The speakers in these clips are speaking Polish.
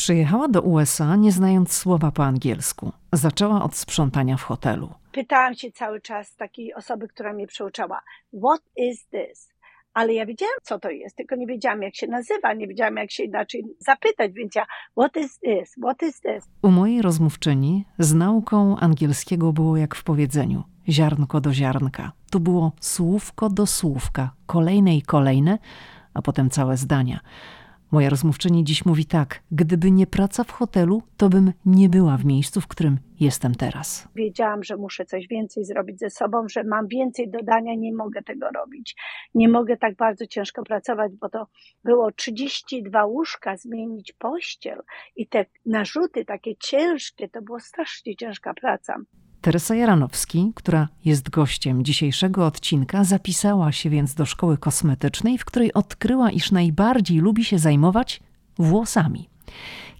Przyjechała do USA nie znając słowa po angielsku. Zaczęła od sprzątania w hotelu. Pytałam się cały czas takiej osoby, która mnie przeuczała, what is this? Ale ja wiedziałam, co to jest, tylko nie wiedziałam, jak się nazywa, nie wiedziałam, jak się inaczej zapytać, więc ja, what is this? What is this? U mojej rozmówczyni z nauką angielskiego było jak w powiedzeniu ziarnko do ziarnka. Tu było słówko do słówka, kolejne i kolejne, a potem całe zdania. Moja rozmówczyni dziś mówi tak: gdyby nie praca w hotelu, to bym nie była w miejscu, w którym jestem teraz. Wiedziałam, że muszę coś więcej zrobić ze sobą, że mam więcej dodania, nie mogę tego robić. Nie mogę tak bardzo ciężko pracować, bo to było 32 łóżka, zmienić pościel i te narzuty takie ciężkie, to było strasznie ciężka praca. Teresa Jaranowski, która jest gościem dzisiejszego odcinka, zapisała się więc do szkoły kosmetycznej, w której odkryła, iż najbardziej lubi się zajmować włosami.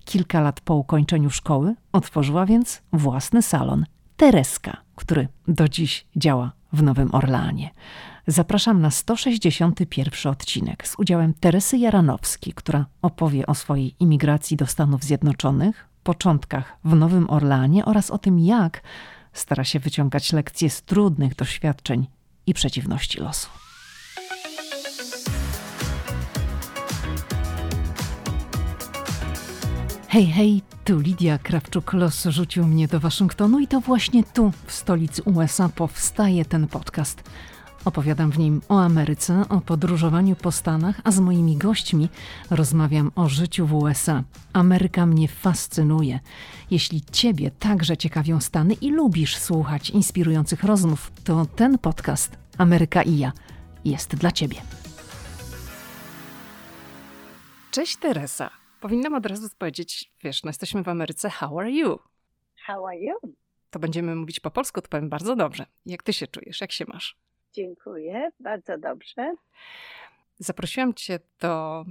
Kilka lat po ukończeniu szkoły otworzyła więc własny salon Tereska, który do dziś działa w Nowym Orleanie. Zapraszam na 161 odcinek z udziałem Teresy Jaranowskiej, która opowie o swojej imigracji do Stanów Zjednoczonych, początkach w Nowym Orleanie oraz o tym, jak stara się wyciągać lekcje z trudnych doświadczeń i przeciwności losu. Hej, hej, tu Lidia Krawczuk. Los rzucił mnie do Waszyngtonu i to właśnie tu, w stolicy USA, powstaje ten podcast. Opowiadam w nim o Ameryce, o podróżowaniu po Stanach, a z moimi gośćmi rozmawiam o życiu w USA. Ameryka mnie fascynuje. Jeśli Ciebie także ciekawią Stany i lubisz słuchać inspirujących rozmów, to ten podcast Ameryka i ja jest dla Ciebie. Cześć Teresa. Powinnam od razu powiedzieć, wiesz, no jesteśmy w Ameryce, how are you? How are you? To będziemy mówić po polsku, to powiem bardzo dobrze. Jak ty się czujesz, jak się masz? Dziękuję, bardzo dobrze. Zaprosiłam Cię do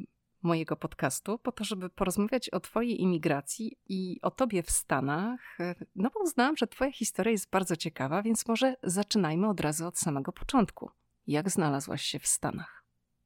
mojego podcastu po to, żeby porozmawiać o Twojej imigracji i o Tobie w Stanach. No bo uznałam, że Twoja historia jest bardzo ciekawa, więc może zaczynajmy od razu od samego początku. Jak znalazłaś się w Stanach?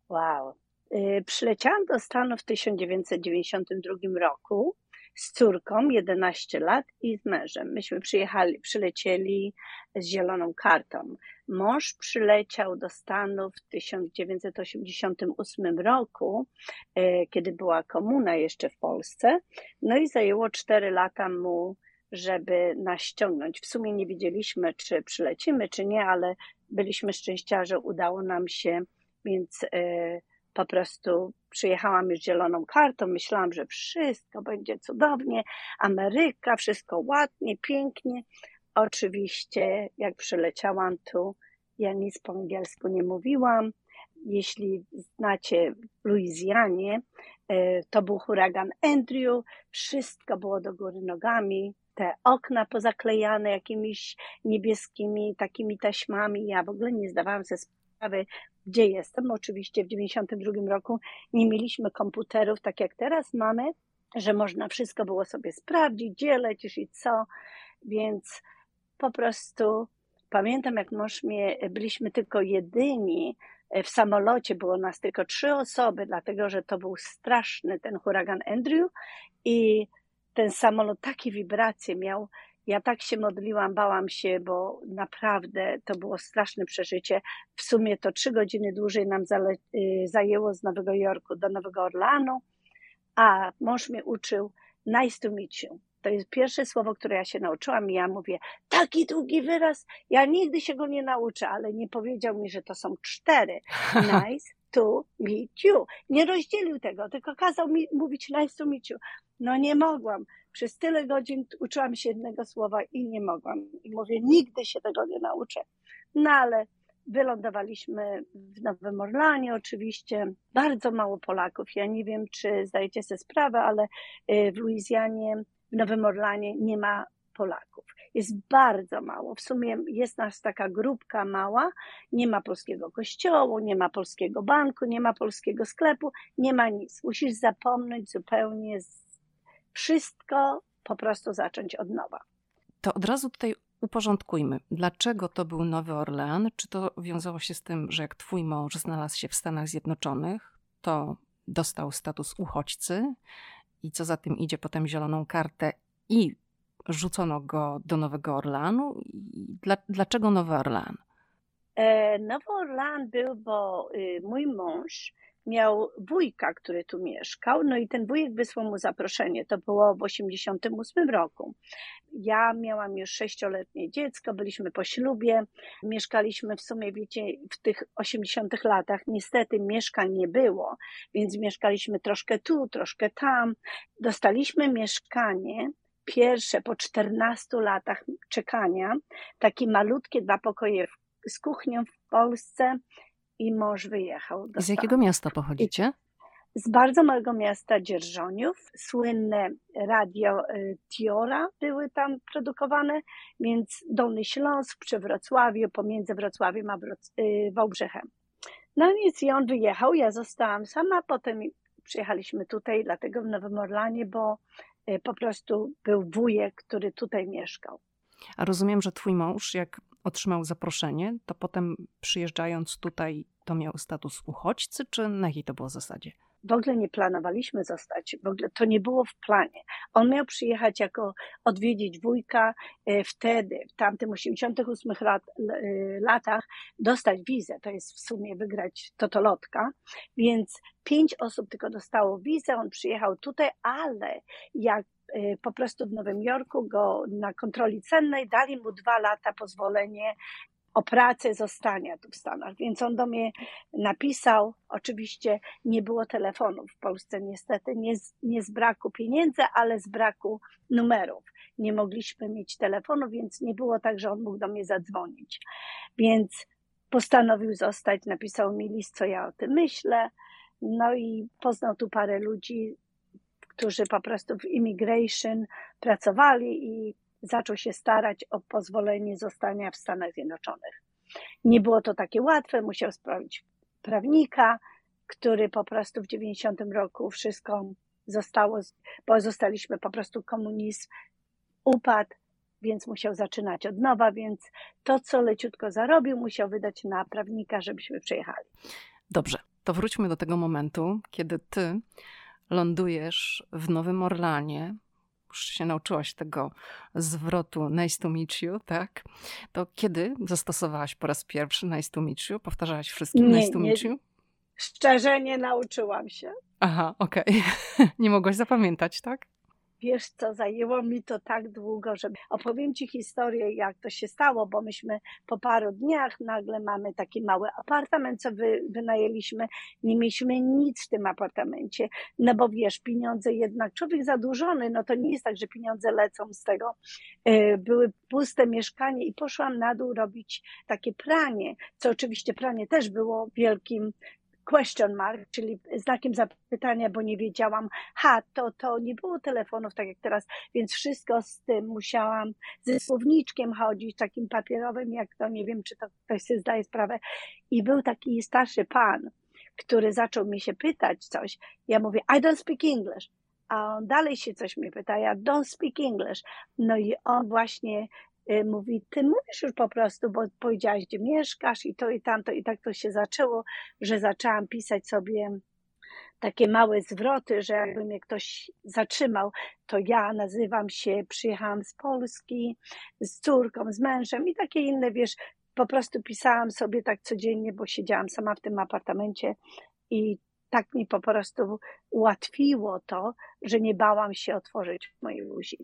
Wow. Y, przyleciałam do Stanów w 1992 roku z córką 11 lat i z mężem. Myśmy przyjechali, przylecieli z zieloną kartą. Mąż przyleciał do Stanów w 1988 roku, e, kiedy była komuna jeszcze w Polsce. No i zajęło 4 lata mu, żeby nas ściągnąć. W sumie nie wiedzieliśmy, czy przylecimy, czy nie, ale byliśmy szczęściarze, udało nam się, więc e, po prostu przyjechałam już zieloną kartą, myślałam, że wszystko będzie cudownie, Ameryka, wszystko ładnie, pięknie. Oczywiście, jak przyleciałam tu, ja nic po angielsku nie mówiłam. Jeśli znacie Luizjanie, e, to był huragan Andrew, wszystko było do góry nogami, te okna pozaklejane jakimiś niebieskimi takimi taśmami. Ja w ogóle nie zdawałam sobie gdzie jestem. Oczywiście w 92 roku nie mieliśmy komputerów tak jak teraz mamy, że można wszystko było sobie sprawdzić, gdzie lecisz i co, więc po prostu pamiętam jak mąż mnie, byliśmy tylko jedyni w samolocie, było nas tylko trzy osoby, dlatego że to był straszny ten huragan Andrew i ten samolot takie wibracje miał, ja tak się modliłam, bałam się, bo naprawdę to było straszne przeżycie. W sumie to trzy godziny dłużej nam y, zajęło z Nowego Jorku do Nowego Orlanu, a mąż mnie uczył nice to meet you. To jest pierwsze słowo, które ja się nauczyłam i ja mówię, taki długi wyraz, ja nigdy się go nie nauczę, ale nie powiedział mi, że to są cztery. Nice to meet you. Nie rozdzielił tego, tylko kazał mi mówić nice to meet you. No nie mogłam. Przez tyle godzin uczyłam się jednego słowa i nie mogłam. I mówię, nigdy się tego nie nauczę. No ale wylądowaliśmy w Nowym Orlanie oczywiście. Bardzo mało Polaków. Ja nie wiem, czy zdajecie sobie sprawę, ale y, w Luizjanie, w Nowym Orlanie nie ma Polaków. Jest bardzo mało. W sumie jest nas taka grupka mała. Nie ma polskiego kościołu, nie ma polskiego banku, nie ma polskiego sklepu, nie ma nic. Musisz zapomnieć zupełnie wszystko po prostu zacząć od nowa. To od razu tutaj uporządkujmy. Dlaczego to był Nowy Orlean? Czy to wiązało się z tym, że jak twój mąż znalazł się w Stanach Zjednoczonych, to dostał status uchodźcy i co za tym idzie potem zieloną kartę i rzucono go do Nowego Orlanu. Dla, dlaczego Nowy Orlan? E, Nowy Orlan był, bo y, mój mąż miał wujka, który tu mieszkał, no i ten wujek wysłał mu zaproszenie. To było w 88 roku. Ja miałam już sześcioletnie dziecko, byliśmy po ślubie, mieszkaliśmy w sumie, wiecie, w tych 80 latach niestety mieszkań nie było, więc mieszkaliśmy troszkę tu, troszkę tam. Dostaliśmy mieszkanie pierwsze po 14 latach czekania, takie malutkie dwa pokoje z kuchnią w Polsce i mąż wyjechał. Z jakiego miasta pochodzicie? Z bardzo małego miasta Dzierżoniów. Słynne radio y, Tiora były tam produkowane, więc Dolny Śląsk przy Wrocławiu, pomiędzy Wrocławiem a y, Wałbrzechem. No więc i on wyjechał, ja zostałam sama, potem przyjechaliśmy tutaj, dlatego w Nowym Orlanie, bo y, po prostu był wujek, który tutaj mieszkał. A rozumiem, że twój mąż, jak otrzymał zaproszenie, to potem przyjeżdżając tutaj, to miał status uchodźcy, czy na jakiej to było zasadzie? W ogóle nie planowaliśmy zostać, w ogóle to nie było w planie. On miał przyjechać jako odwiedzić wujka e, wtedy, w tamtym 88 lat, e, latach, dostać wizę, to jest w sumie wygrać totolotka, więc pięć osób tylko dostało wizę, on przyjechał tutaj, ale jak po prostu w Nowym Jorku go na kontroli cennej dali mu dwa lata pozwolenie o pracę zostania tu w Stanach. Więc on do mnie napisał, oczywiście nie było telefonu w Polsce niestety, nie z, nie z braku pieniędzy, ale z braku numerów. Nie mogliśmy mieć telefonu, więc nie było tak, że on mógł do mnie zadzwonić. Więc postanowił zostać, napisał mi list, co ja o tym myślę. No i poznał tu parę ludzi, którzy po prostu w immigration pracowali i zaczął się starać o pozwolenie zostania w Stanach Zjednoczonych. Nie było to takie łatwe, musiał sprawić prawnika, który po prostu w 90 roku wszystko zostało, bo zostaliśmy po prostu komunizm, upadł, więc musiał zaczynać od nowa, więc to, co leciutko zarobił, musiał wydać na prawnika, żebyśmy przyjechali. Dobrze, to wróćmy do tego momentu, kiedy ty lądujesz w Nowym Orlanie, już się nauczyłaś tego zwrotu nice to meet you, tak? To kiedy zastosowałaś po raz pierwszy nice to meet you? Powtarzałaś wszystkim nie, nice to meet you? Szczerze nie nauczyłam się. Aha, okej. Okay. nie mogłaś zapamiętać, tak? Wiesz co, zajęło mi to tak długo, że opowiem Ci historię, jak to się stało, bo myśmy po paru dniach nagle mamy taki mały apartament, co wy, wynajęliśmy. Nie mieliśmy nic w tym apartamencie, no bo wiesz, pieniądze jednak, człowiek zadłużony, no to nie jest tak, że pieniądze lecą z tego. E, były puste mieszkanie i poszłam na dół robić takie pranie, co oczywiście pranie też było wielkim question mark, czyli znakiem zapytania, bo nie wiedziałam, ha, to, to nie było telefonów tak jak teraz, więc wszystko z tym musiałam ze słowniczkiem chodzić, takim papierowym, jak to, nie wiem, czy to ktoś sobie zdaje sprawę. I był taki starszy pan, który zaczął mi się pytać coś. Ja mówię, I don't speak English. A on dalej się coś mnie pyta, ja don't speak English. No i on właśnie mówi, ty mówisz już po prostu, bo powiedziałaś, gdzie mieszkasz i to i tamto i tak to się zaczęło, że zaczęłam pisać sobie takie małe zwroty, że jakby mnie ktoś zatrzymał, to ja nazywam się, przyjechałam z Polski, z córką, z mężem i takie inne, wiesz, po prostu pisałam sobie tak codziennie, bo siedziałam sama w tym apartamencie i tak mi po prostu ułatwiło to, że nie bałam się otworzyć mojej buzi.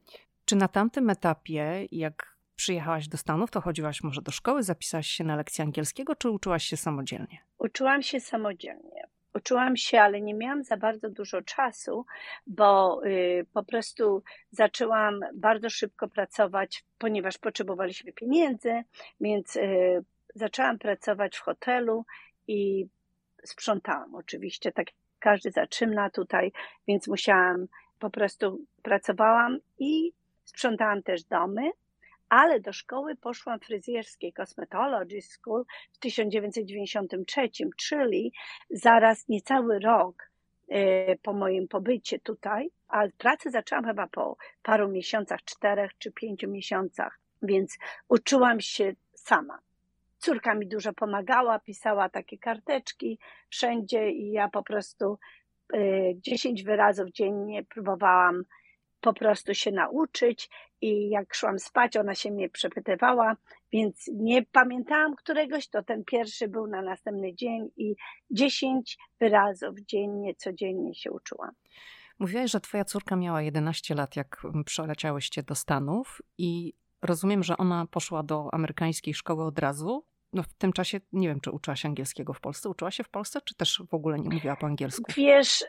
Czy na tamtym etapie, jak przyjechałaś do Stanów, to chodziłaś może do szkoły, zapisałaś się na lekcję angielskiego, czy uczyłaś się samodzielnie? Uczyłam się samodzielnie. Uczyłam się, ale nie miałam za bardzo dużo czasu, bo y, po prostu zaczęłam bardzo szybko pracować, ponieważ potrzebowaliśmy pieniędzy, więc y, zaczęłam pracować w hotelu i sprzątałam oczywiście, tak każdy zaczyna tutaj, więc musiałam, po prostu pracowałam i sprzątałam też domy, ale do szkoły poszłam fryzjerskiej Cosmetology School w 1993, czyli zaraz niecały rok e, po moim pobycie tutaj, a pracę zaczęłam chyba po paru miesiącach, czterech czy pięciu miesiącach, więc uczyłam się sama. Córka mi dużo pomagała, pisała takie karteczki wszędzie i ja po prostu 10 wyrazów dziennie próbowałam po prostu się nauczyć i jak szłam spać, ona się mnie przepytywała, więc nie pamiętałam któregoś, to ten pierwszy był na następny dzień i 10 wyrazów dziennie, codziennie się uczyłam. Mówiłaś, że twoja córka miała 11 lat, jak przeleciałyście do Stanów i rozumiem, że ona poszła do amerykańskiej szkoły od razu. No w tym czasie nie wiem, czy uczyła się angielskiego w Polsce. Uczyła się w Polsce, czy też w ogóle nie mówiła po angielsku? Wiesz,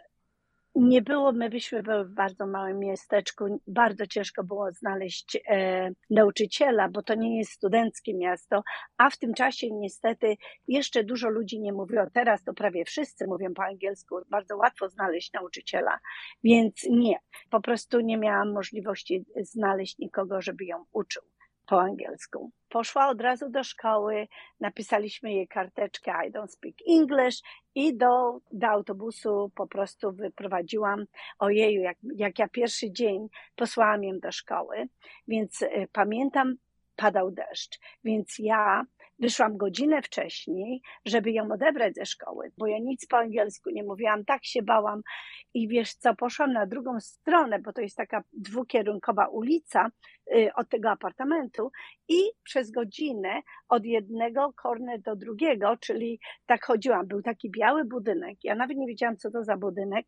nie było, my byśmy były w bardzo małym miasteczku, bardzo ciężko było znaleźć e, nauczyciela, bo to nie jest studenckie miasto, a w tym czasie niestety jeszcze dużo ludzi nie mówiło. Teraz to prawie wszyscy mówią po angielsku, bardzo łatwo znaleźć nauczyciela, więc nie, po prostu nie miałam możliwości znaleźć nikogo, żeby ją uczył po angielsku. Poszła od razu do szkoły, napisaliśmy jej karteczkę I don't speak English i do, do autobusu po prostu wyprowadziłam. Ojeju, jak, jak ja pierwszy dzień posłałam ją do szkoły, więc y, pamiętam, padał deszcz, więc ja Wyszłam godzinę wcześniej, żeby ją odebrać ze szkoły, bo ja nic po angielsku nie mówiłam, tak się bałam. I wiesz co, poszłam na drugą stronę, bo to jest taka dwukierunkowa ulica y, od tego apartamentu i przez godzinę od jednego korner do drugiego, czyli tak chodziłam. Był taki biały budynek, ja nawet nie wiedziałam, co to za budynek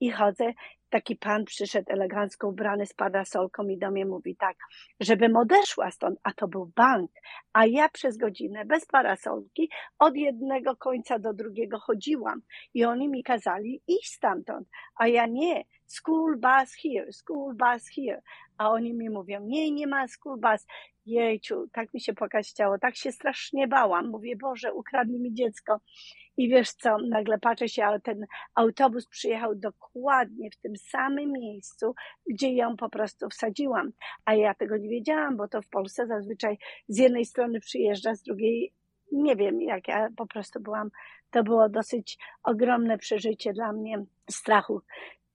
i chodzę taki pan przyszedł elegancko ubrany z parasolką i do mnie mówi tak, żebym odeszła stąd, a to był bank, a ja przez godzinę bez parasolki od jednego końca do drugiego chodziłam. I oni mi kazali iść stamtąd, a ja nie, school bus here, school bus here, a oni mi mówią, nie, nie ma school bus, jejciu, tak mi się płakać chciało, tak się strasznie bałam, mówię, Boże, ukradli mi dziecko i wiesz co, nagle patrzę się, ale ten autobus przyjechał dokładnie w tym samym miejscu, gdzie ją po prostu wsadziłam. A ja tego nie wiedziałam, bo to w Polsce zazwyczaj z jednej strony przyjeżdża, z drugiej nie wiem, jak ja po prostu byłam. To było dosyć ogromne przeżycie dla mnie strachu.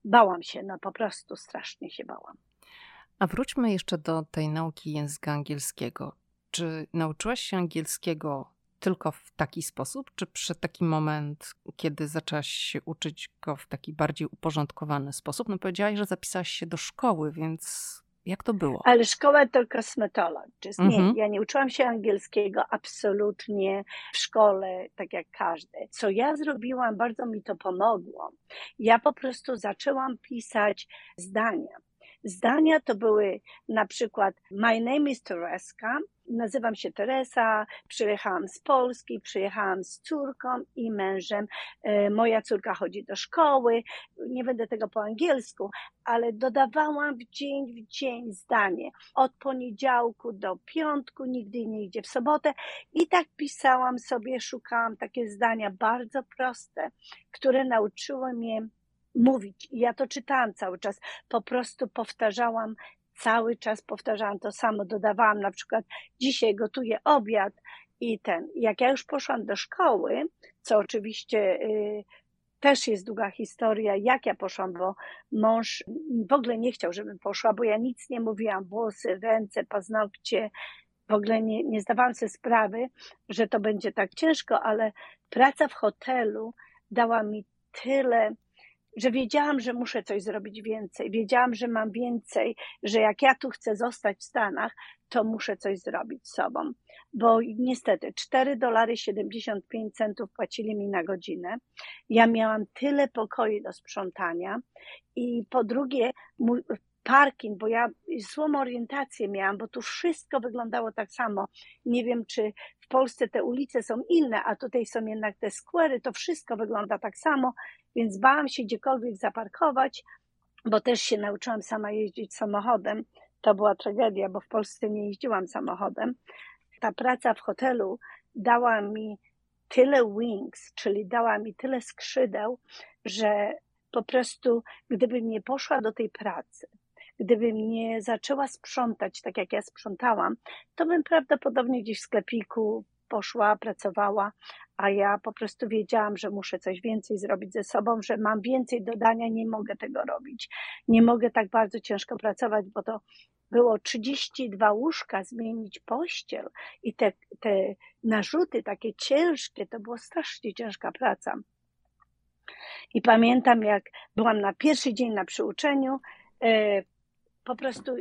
Bałam się, no po prostu strasznie się bałam. A wróćmy jeszcze do tej nauki języka angielskiego. Czy nauczyłaś się angielskiego tylko w taki sposób, czy przyszedł taki moment, kiedy zaczęłaś się uczyć go w taki bardziej uporządkowany sposób? No powiedziałaś, że zapisałaś się do szkoły, więc jak to było? Ale szkoła to kosmetologist. Nie, mhm. ja nie uczyłam się angielskiego absolutnie w szkole, tak jak każdy. Co ja zrobiłam, bardzo mi to pomogło. Ja po prostu zaczęłam pisać zdania. Zdania to były na przykład My name is Tereska, nazywam się Teresa, przyjechałam z Polski, przyjechałam z córką i mężem. E, moja córka chodzi do szkoły, nie będę tego po angielsku, ale dodawałam w dzień w dzień zdanie. Od poniedziałku do piątku, nigdy nie idzie w sobotę. I tak pisałam sobie, szukałam takie zdania bardzo proste, które nauczyły mnie mówić. I ja to czytałam cały czas. Po prostu powtarzałam, cały czas powtarzałam to samo. Dodawałam na przykład, dzisiaj gotuję obiad i ten. Jak ja już poszłam do szkoły, co oczywiście y, też jest długa historia, jak ja poszłam, bo mąż w ogóle nie chciał, żebym poszła, bo ja nic nie mówiłam, włosy, ręce, paznokcie, w ogóle nie, nie zdawałam sobie sprawy, że to będzie tak ciężko, ale praca w hotelu dała mi tyle że wiedziałam, że muszę coś zrobić więcej. Wiedziałam, że mam więcej, że jak ja tu chcę zostać w Stanach, to muszę coś zrobić z sobą. Bo niestety 4 dolary 75 centów płacili mi na godzinę. Ja miałam tyle pokoi do sprzątania i po drugie parking, bo ja złą orientację miałam, bo tu wszystko wyglądało tak samo. Nie wiem, czy w Polsce te ulice są inne, a tutaj są jednak te skwery, to wszystko wygląda tak samo, więc bałam się gdziekolwiek zaparkować, bo też się nauczyłam sama jeździć samochodem. To była tragedia, bo w Polsce nie jeździłam samochodem. Ta praca w hotelu dała mi tyle wings, czyli dała mi tyle skrzydeł, że po prostu gdybym nie poszła do tej pracy, gdybym nie zaczęła sprzątać tak jak ja sprzątałam, to bym prawdopodobnie gdzieś w sklepiku poszła, pracowała, a ja po prostu wiedziałam, że muszę coś więcej zrobić ze sobą, że mam więcej dodania, nie mogę tego robić. Nie mogę tak bardzo ciężko pracować, bo to było 32 łóżka, zmienić pościel i te, te narzuty takie ciężkie, to była strasznie ciężka praca. I pamiętam, jak byłam na pierwszy dzień na przyuczeniu, e, po prostu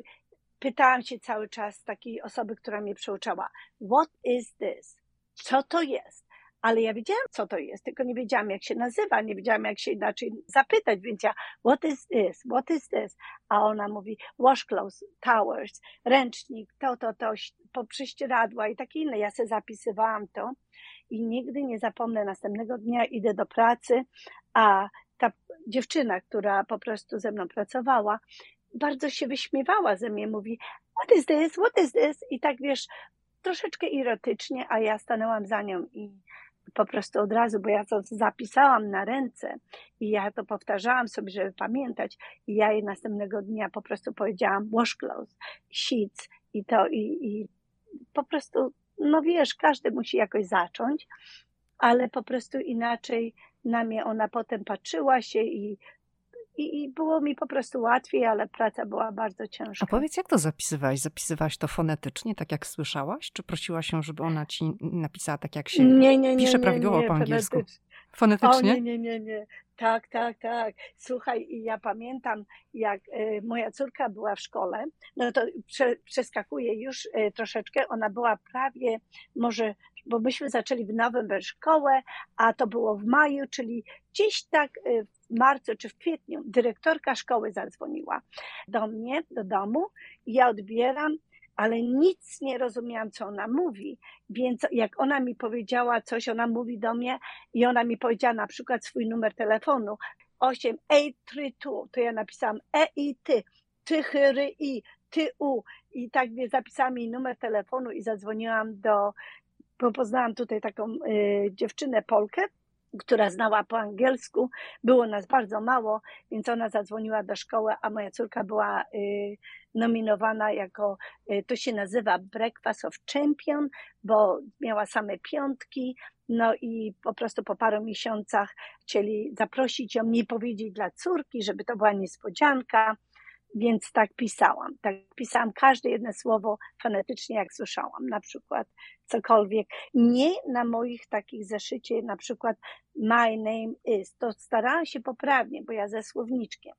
pytałam się cały czas takiej osoby, która mnie przyuczała, what is this? Co to jest? ale ja wiedziałam, co to jest, tylko nie wiedziałam, jak się nazywa, nie wiedziałam, jak się inaczej zapytać, więc ja, what is this, what is this? A ona mówi, washcloths, towers, ręcznik, to, to, to, po prześcieradła i takie inne. Ja sobie zapisywałam to i nigdy nie zapomnę, następnego dnia idę do pracy, a ta dziewczyna, która po prostu ze mną pracowała, bardzo się wyśmiewała ze mnie, mówi, what is this, what is this? I tak wiesz, troszeczkę erotycznie, a ja stanęłam za nią i po prostu od razu, bo ja to zapisałam na ręce i ja to powtarzałam sobie, żeby pamiętać i ja jej następnego dnia po prostu powiedziałam washcloths, sheets i to i, i po prostu, no wiesz, każdy musi jakoś zacząć, ale po prostu inaczej na mnie ona potem patrzyła się i i, I, było mi po prostu łatwiej, ale praca była bardzo ciężka. A powiedz, jak to zapisywałaś? Zapisywałaś to fonetycznie, tak jak słyszałaś? Czy prosiłaś ją, żeby ona ci napisała tak, jak się nie, nie, nie, pisze prawidłowo po angielsku? Fonetycznie? O, nie, nie, nie, nie. Tak, tak, tak. Słuchaj, ja pamiętam, jak y, moja córka była w szkole, no to prze, przeskakuję już y, troszeczkę, ona była prawie może bo myśmy zaczęli w nowym szkołę, a to było w maju, czyli gdzieś tak w marcu czy w kwietniu dyrektorka szkoły zadzwoniła do mnie, do domu. Ja odbieram, ale nic nie rozumiałam, co ona mówi. Więc jak ona mi powiedziała coś, ona mówi do mnie i ona mi powiedziała na przykład swój numer telefonu 8832, to ja napisałam E i ty, ty, hyry i, ty, u. I tak mnie zapisałam jej numer telefonu i zadzwoniłam do, bo poznałam tutaj taką y, dziewczynę Polkę, która znała po angielsku. Było nas bardzo mało, więc ona zadzwoniła do szkoły, a moja córka była y, nominowana jako, y, to się nazywa Breakfast of Champion, bo miała same piątki. No i po prostu po paru miesiącach chcieli zaprosić ją, nie powiedzieć dla córki, żeby to była niespodzianka. Więc tak pisałam. Tak pisałam każde jedno słowo fonetycznie, jak słyszałam, na przykład cokolwiek. Nie na moich takich zeszycie, na przykład my name is. To starałam się poprawnie, bo ja ze słowniczkiem,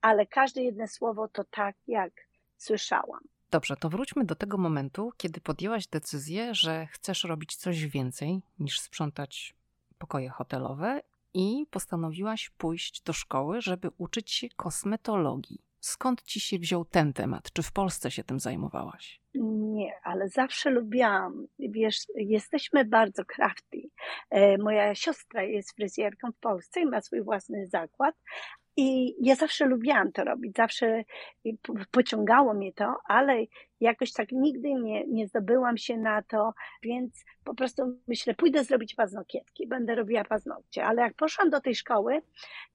ale każde jedno słowo to tak, jak słyszałam. Dobrze, to wróćmy do tego momentu, kiedy podjęłaś decyzję, że chcesz robić coś więcej niż sprzątać pokoje hotelowe i postanowiłaś pójść do szkoły, żeby uczyć się kosmetologii. Skąd ci się wziął ten temat? Czy w Polsce się tym zajmowałaś? Nie, ale zawsze lubiłam. Wiesz, jesteśmy bardzo crafty. E, moja siostra jest fryzjerką w Polsce i ma swój własny zakład, i ja zawsze lubiłam to robić, zawsze pociągało mnie to, ale jakoś tak nigdy nie, nie zdobyłam się na to, więc po prostu myślę, pójdę zrobić paznokietki, będę robiła paznokcie. Ale jak poszłam do tej szkoły,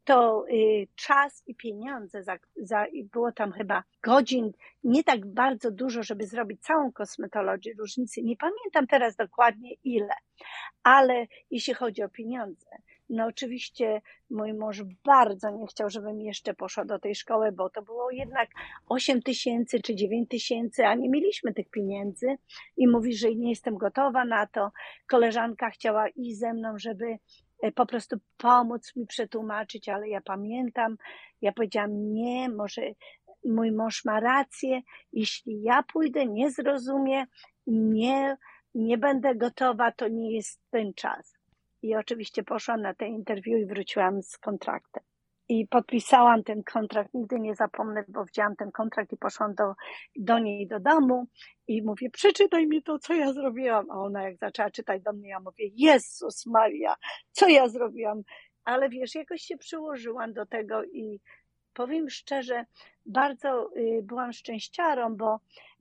to y, czas i pieniądze, za, za, było tam chyba godzin, nie tak bardzo dużo, żeby zrobić całą kosmetologię, różnicy. Nie pamiętam teraz dokładnie ile, ale jeśli chodzi o pieniądze, no oczywiście mój mąż bardzo nie chciał, żebym jeszcze poszła do tej szkoły, bo to było jednak 8 tysięcy czy 9 tysięcy, a nie mieliśmy tych pieniędzy i mówi, że nie jestem gotowa na to. Koleżanka chciała iść ze mną, żeby e, po prostu pomóc mi przetłumaczyć, ale ja pamiętam, ja powiedziałam nie, może mój mąż ma rację, jeśli ja pójdę, nie zrozumie, nie, nie będę gotowa, to nie jest ten czas. I oczywiście poszłam na te interwiu i wróciłam z kontraktem. I podpisałam ten kontrakt, nigdy nie zapomnę, bo wzięłam ten kontrakt i poszłam do, do niej do domu i mówię, przeczytaj mi to, co ja zrobiłam. A ona jak zaczęła czytać do mnie, ja mówię, Jezus Maria, co ja zrobiłam? Ale wiesz, jakoś się przyłożyłam do tego i powiem szczerze, bardzo y, byłam szczęściarą, bo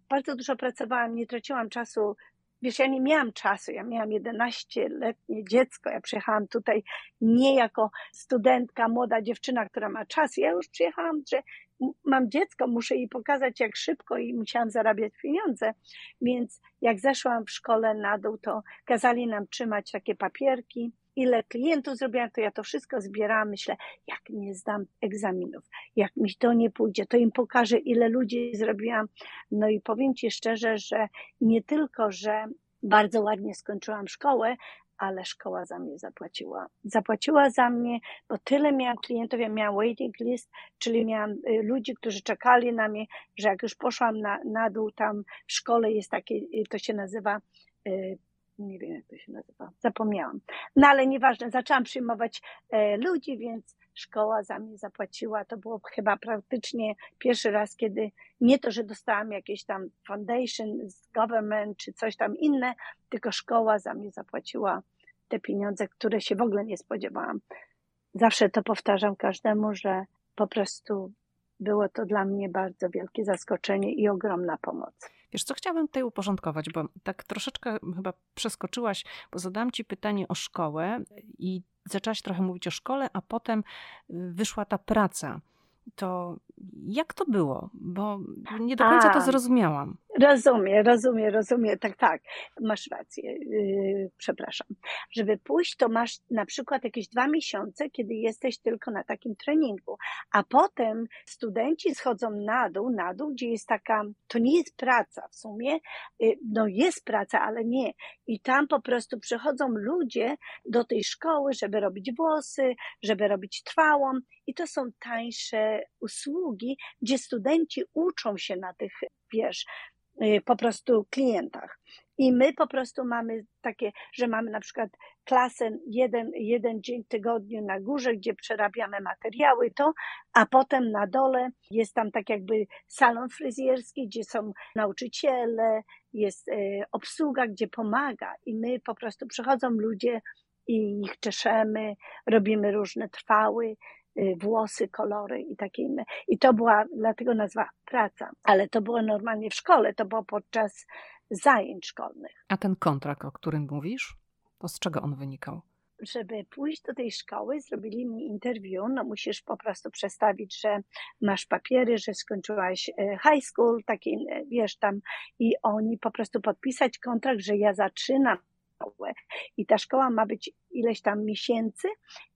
bardzo dużo pracowałam, nie traciłam czasu Wiesz, ja nie miałam czasu, ja miałam 11-letnie dziecko, ja przyjechałam tutaj nie jako studentka, młoda dziewczyna, która ma czas, ja już przyjechałam, że mam dziecko, muszę jej pokazać jak szybko i musiałam zarabiać pieniądze, więc jak zeszłam w szkole na dół, to kazali nam trzymać takie papierki, ile klientów zrobiłam, to ja to wszystko zbierałam. Myślę, jak nie zdam egzaminów, jak mi to nie pójdzie, to im pokażę, ile ludzi zrobiłam. No i powiem Ci szczerze, że nie tylko, że bardzo ładnie skończyłam szkołę, ale szkoła za mnie zapłaciła. Zapłaciła za mnie, bo tyle miałam klientów, ja miałam waiting list, czyli miałam y, ludzi, którzy czekali na mnie, że jak już poszłam na, na dół, tam w szkole jest takie, y, to się nazywa y, nie wiem jak to się nazywa, zapomniałam. No ale nieważne, zaczęłam przyjmować e, ludzi, więc szkoła za mnie zapłaciła. To było chyba praktycznie pierwszy raz, kiedy nie to, że dostałam jakieś tam foundation z government czy coś tam inne, tylko szkoła za mnie zapłaciła te pieniądze, które się w ogóle nie spodziewałam. Zawsze to powtarzam każdemu, że po prostu było to dla mnie bardzo wielkie zaskoczenie i ogromna pomoc. Wiesz, co chciałabym tutaj uporządkować, bo tak troszeczkę chyba przeskoczyłaś, bo zadałam ci pytanie o szkołę i zaczęłaś trochę mówić o szkole, a potem wyszła ta praca. To jak to było? Bo nie do końca a, to zrozumiałam. Rozumiem, rozumiem, rozumiem. Tak, tak. Masz rację. Yy, przepraszam. Żeby pójść, to masz na przykład jakieś dwa miesiące, kiedy jesteś tylko na takim treningu, a potem studenci schodzą na dół, na dół, gdzie jest taka, to nie jest praca w sumie, yy, no jest praca, ale nie. I tam po prostu przychodzą ludzie do tej szkoły, żeby robić włosy, żeby robić trwałą i to są tańsze usługi, gdzie studenci uczą się na tych, wiesz, po prostu klientach. I my po prostu mamy takie, że mamy na przykład klasę jeden, jeden dzień w tygodniu na górze, gdzie przerabiamy materiały, to, a potem na dole jest tam tak jakby salon fryzjerski, gdzie są nauczyciele, jest y, obsługa, gdzie pomaga. I my po prostu przychodzą ludzie i ich czeszemy, robimy różne trwały, Y, włosy, kolory i takie inne. I to była, dlatego nazwa praca, ale to było normalnie w szkole, to było podczas zajęć szkolnych. A ten kontrakt, o którym mówisz, to z czego on wynikał? żeby pójść do tej szkoły, zrobili mi interview, no musisz po prostu przedstawić, że masz papiery, że skończyłaś e, high school, taki, e, wiesz, tam i oni po prostu podpisać kontrakt, że ja zaczynam. I ta szkoła ma być ileś tam miesięcy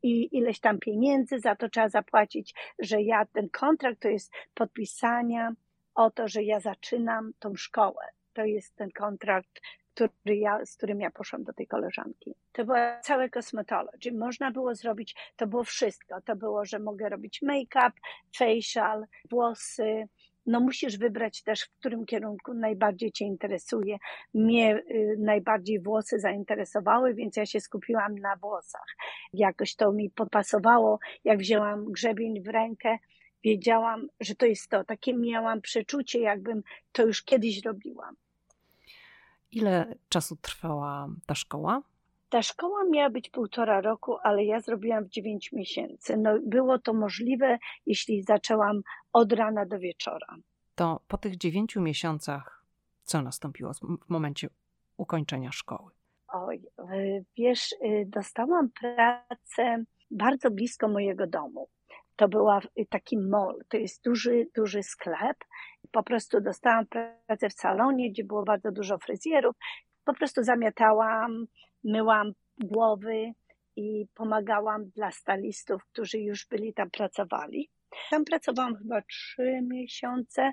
i ileś tam pieniędzy, za to trzeba zapłacić, że ja ten kontrakt to jest podpisania o to, że ja zaczynam tą szkołę. To jest ten kontrakt, który ja, z którym ja poszłam do tej koleżanki. To było całe cosmetology. Można było zrobić, to było wszystko. To było, że mogę robić make-up, facial, włosy, no musisz wybrać też, w którym kierunku najbardziej Cię interesuje. Mnie y, najbardziej włosy zainteresowały, więc ja się skupiłam na włosach. Jakoś to mi podpasowało, jak wzięłam grzebień w rękę, wiedziałam, że to jest to. Takie miałam przeczucie, jakbym to już kiedyś robiłam. Ile czasu trwała ta szkoła? Ta szkoła miała być półtora roku, ale ja zrobiłam w dziewięć miesięcy. No, było to możliwe, jeśli zaczęłam od rana do wieczora. To po tych dziewięciu miesiącach, co nastąpiło w momencie ukończenia szkoły? Oj, y, wiesz, y, dostałam pracę bardzo blisko mojego domu. To była taki mall, to jest duży, duży sklep. Po prostu dostałam pracę w salonie, gdzie było bardzo dużo fryzjerów. Po prostu zamiatałam, myłam głowy i pomagałam dla stylistów, którzy już byli tam pracowali. Tam pracowałam chyba trzy miesiące.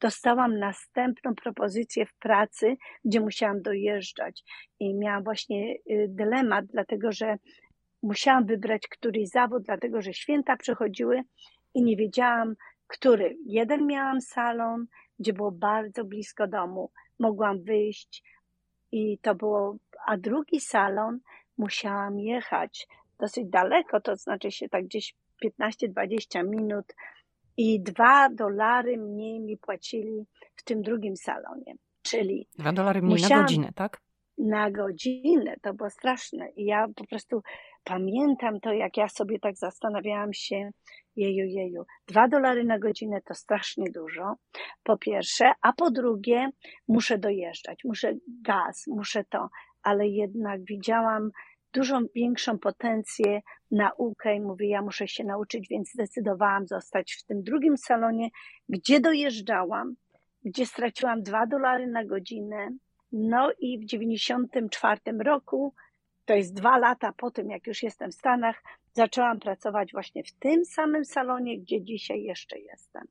Dostałam następną propozycję w pracy, gdzie musiałam dojeżdżać i miałam właśnie y, dylemat, dlatego że musiałam wybrać któryś zawód, dlatego że święta przychodziły i nie wiedziałam, który. Jeden miałam salon, gdzie było bardzo blisko domu. Mogłam wyjść i to było, a drugi salon musiałam jechać dosyć daleko, to znaczy się tak gdzieś 15-20 minut i dwa dolary mniej mi płacili w tym drugim salonie. Czyli. Dwa dolary mniej na godzinę, tak? Na godzinę, to było straszne. I ja po prostu pamiętam to, jak ja sobie tak zastanawiałam się, jeju, jeju, dwa dolary na godzinę to strasznie dużo, po pierwsze, a po drugie, muszę dojeżdżać, muszę gaz, muszę to, ale jednak widziałam dużą większą potencję, naukę i mówię, ja muszę się nauczyć, więc zdecydowałam zostać w tym drugim salonie, gdzie dojeżdżałam, gdzie straciłam dwa dolary na godzinę. No i w 94 roku, to jest dwa lata po tym, jak już jestem w Stanach, zaczęłam pracować właśnie w tym samym salonie, gdzie dzisiaj jeszcze jestem.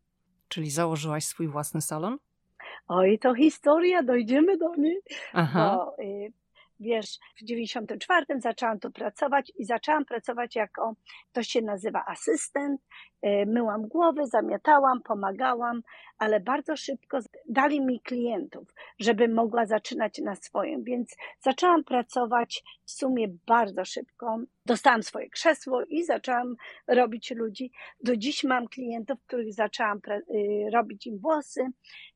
Czyli założyłaś swój własny salon? Oj, to historia, dojdziemy do niej. Aha. Bo, y, wiesz, w 94 zaczęłam tu pracować i zaczęłam pracować jako, to się nazywa asystent, e, myłam głowy, zamiatałam, pomagałam, ale bardzo szybko dali mi klientów, żeby mogła zaczynać na swoim, więc zaczęłam pracować w sumie bardzo szybko. Dostałam swoje krzesło i zaczęłam robić ludzi. Do dziś mam klientów, których zaczęłam y, robić im włosy,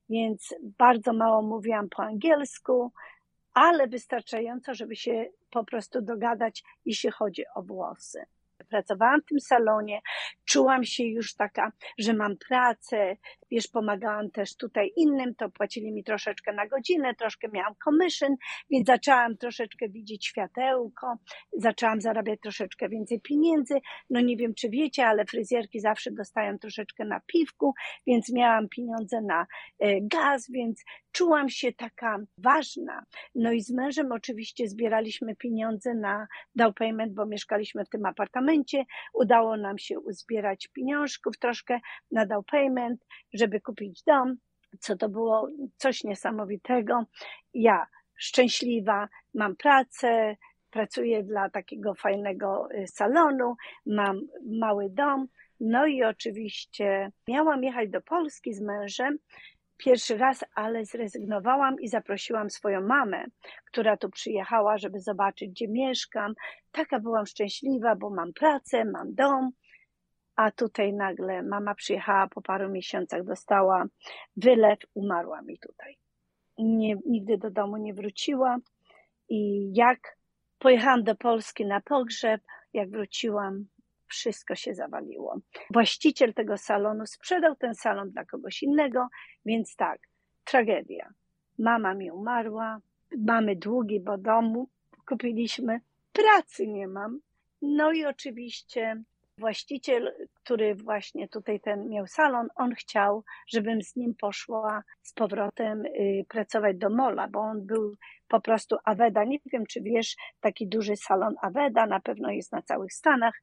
więc bardzo mało mówiłam po angielsku, ale wystarczająco, żeby się po prostu dogadać, jeśli chodzi o włosy. Pracowałam w tym salonie, czułam się już taka, że mam pracę, wiesz, pomagałam też tutaj innym, to płacili mi troszeczkę na godzinę, troszkę miałam commission, więc zaczęłam troszeczkę widzieć światełko, zaczęłam zarabiać troszeczkę więcej pieniędzy. No nie wiem, czy wiecie, ale fryzjerki zawsze dostają troszeczkę na piwku, więc miałam pieniądze na e, gaz, więc czułam się taka ważna. No i z mężem oczywiście zbieraliśmy pieniądze na down payment, bo mieszkaliśmy w tym apartamencie. Udało nam się uzbierać pieniążków troszkę na down payment, żeby kupić dom, co to było coś niesamowitego. Ja szczęśliwa, mam pracę, pracuję dla takiego fajnego y, salonu, mam mały dom. No i oczywiście miałam jechać do Polski z mężem pierwszy raz, ale zrezygnowałam i zaprosiłam swoją mamę, która tu przyjechała, żeby zobaczyć, gdzie mieszkam. Taka byłam szczęśliwa, bo mam pracę, mam dom a tutaj nagle mama przyjechała po paru miesiącach, dostała wylew, umarła mi tutaj. Nie, nigdy do domu nie wróciła i jak pojechałam do Polski na pogrzeb, jak wróciłam, wszystko się zawaliło. Właściciel tego salonu sprzedał ten salon dla kogoś innego, więc tak, tragedia. Mama mi umarła, mamy długi, bo domu kupiliśmy, pracy nie mam. No i oczywiście Właściciel, który właśnie tutaj ten miał salon, on chciał, żebym z nim poszła z powrotem y, pracować do Mola, bo on był po prostu Aveda. Nie wiem, czy wiesz, taki duży salon Aveda, na pewno jest na całych Stanach,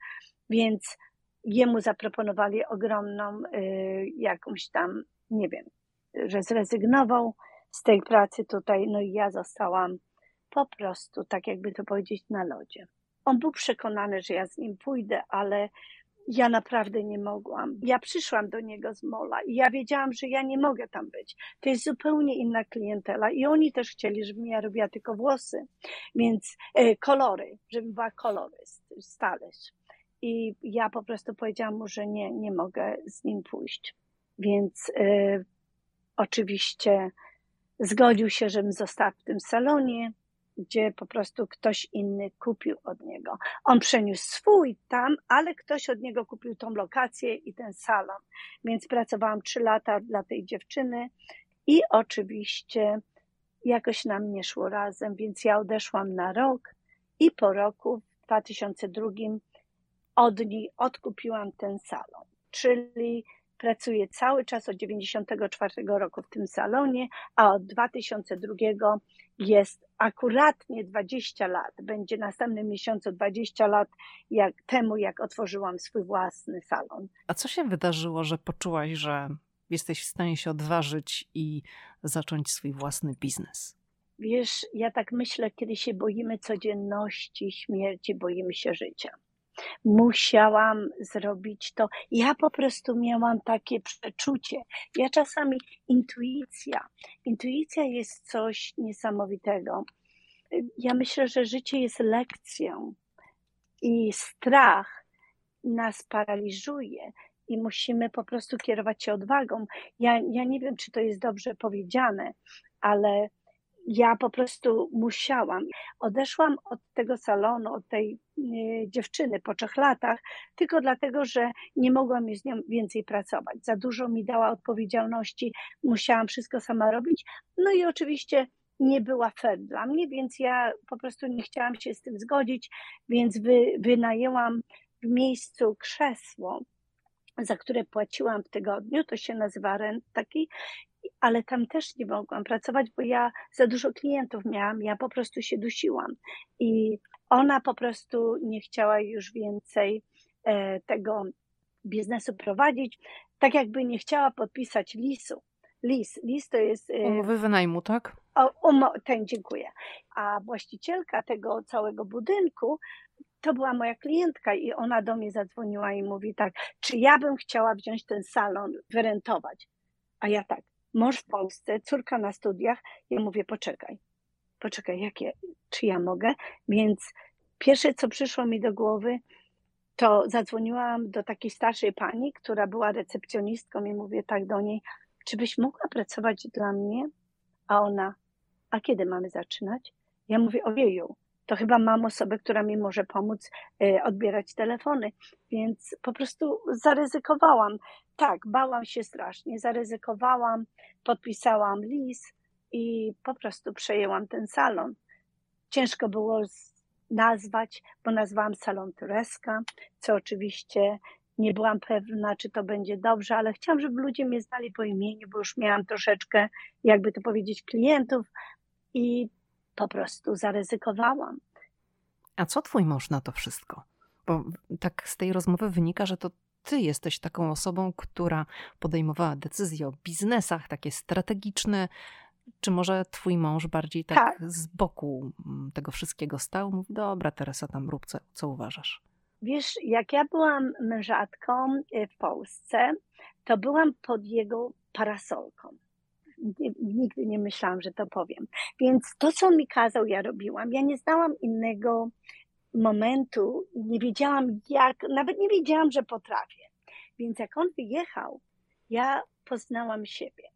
więc jemu zaproponowali ogromną y, jakąś tam, nie wiem, że zrezygnował z tej pracy tutaj, no i ja zostałam po prostu, tak jakby to powiedzieć, na lodzie. On był przekonany, że ja z nim pójdę, ale ja naprawdę nie mogłam. Ja przyszłam do niego z mola i ja wiedziałam, że ja nie mogę tam być. To jest zupełnie inna klientela i oni też chcieli, żebym ja robiła tylko włosy, więc e, kolory, żebym była koloryst, stylish. I ja po prostu powiedziałam mu, że nie, nie mogę z nim pójść. Więc e, oczywiście zgodził się, żebym została w tym salonie gdzie po prostu ktoś inny kupił od niego. On przeniósł swój tam, ale ktoś od niego kupił tą lokację i ten salon. Więc pracowałam trzy lata dla tej dziewczyny i oczywiście jakoś nam nie szło razem, więc ja odeszłam na rok i po roku w 2002 od niej odkupiłam ten salon. Czyli pracuję cały czas od 94 roku w tym salonie, a od 2002 jest akuratnie 20 lat. Będzie następnym miesiącu 20 lat jak temu, jak otworzyłam swój własny salon. A co się wydarzyło, że poczułaś, że jesteś w stanie się odważyć i zacząć swój własny biznes? Wiesz, ja tak myślę, kiedy się boimy codzienności, śmierci, boimy się życia musiałam zrobić to. Ja po prostu miałam takie przeczucie. Ja czasami intuicja. Intuicja jest coś niesamowitego. Ja myślę, że życie jest lekcją i strach nas paraliżuje i musimy po prostu kierować się odwagą. Ja, ja nie wiem, czy to jest dobrze powiedziane, ale ja po prostu musiałam. Odeszłam od tego salonu, od tej e, dziewczyny po trzech latach, tylko dlatego, że nie mogłam z nią więcej pracować. Za dużo mi dała odpowiedzialności, musiałam wszystko sama robić. No i oczywiście nie była fair dla mnie, więc ja po prostu nie chciałam się z tym zgodzić, więc wy, wynajęłam w miejscu krzesło, za które płaciłam w tygodniu, to się nazywa rent taki ale tam też nie mogłam pracować, bo ja za dużo klientów miałam, ja po prostu się dusiłam. I ona po prostu nie chciała już więcej e, tego biznesu prowadzić, tak jakby nie chciała podpisać lisu, Lis. Lis to jest... y, Umowy wynajmu, tak? O, umo- ten dziękuję. A właścicielka tego całego budynku to była moja klientka i ona do mnie zadzwoniła i mówi tak, czy ja bym chciała wziąć ten salon, wyrentować. A ja tak, mąż w Polsce, córka na studiach. Ja mówię, poczekaj, poczekaj, jakie, czy ja mogę? Więc pierwsze, co przyszło mi do głowy, to zadzwoniłam do takiej starszej pani, która była recepcjonistką i mówię tak do niej, czy byś mogła pracować dla mnie? A ona, a kiedy mamy zaczynać? Ja mówię, ojeju, to chyba mam osobę, która mi może pomóc e, odbierać telefony, więc po prostu zaryzykowałam. Tak, bałam się strasznie, zaryzykowałam, podpisałam list i po prostu przejęłam ten salon. Ciężko było nazwać, bo nazwałam salon Tureska, co oczywiście nie byłam pewna, czy to będzie dobrze, ale chciałam, żeby ludzie mnie znali po imieniu, bo już miałam troszeczkę, jakby to powiedzieć, klientów i po prostu zaryzykowałam. A co twój mąż na to wszystko? Bo tak z tej rozmowy wynika, że to ty jesteś taką osobą, która podejmowała decyzje o biznesach, takie strategiczne. Czy może twój mąż bardziej tak, Tak. z boku mm, tego wszystkiego stał? Mówi, dobra, Teresa, tam rób co, co uważasz. Wiesz, jak ja byłam mężatką y, w Polsce, to byłam pod jego parasolką. Nigdy nie myślałam, że to powiem. Więc to, co mi kazał, ja robiłam. Ja nie znałam innego momentu, nie wiedziałam jak, nawet nie wiedziałam, że potrafię. Więc jak on wyjechał, ja poznałam siebie.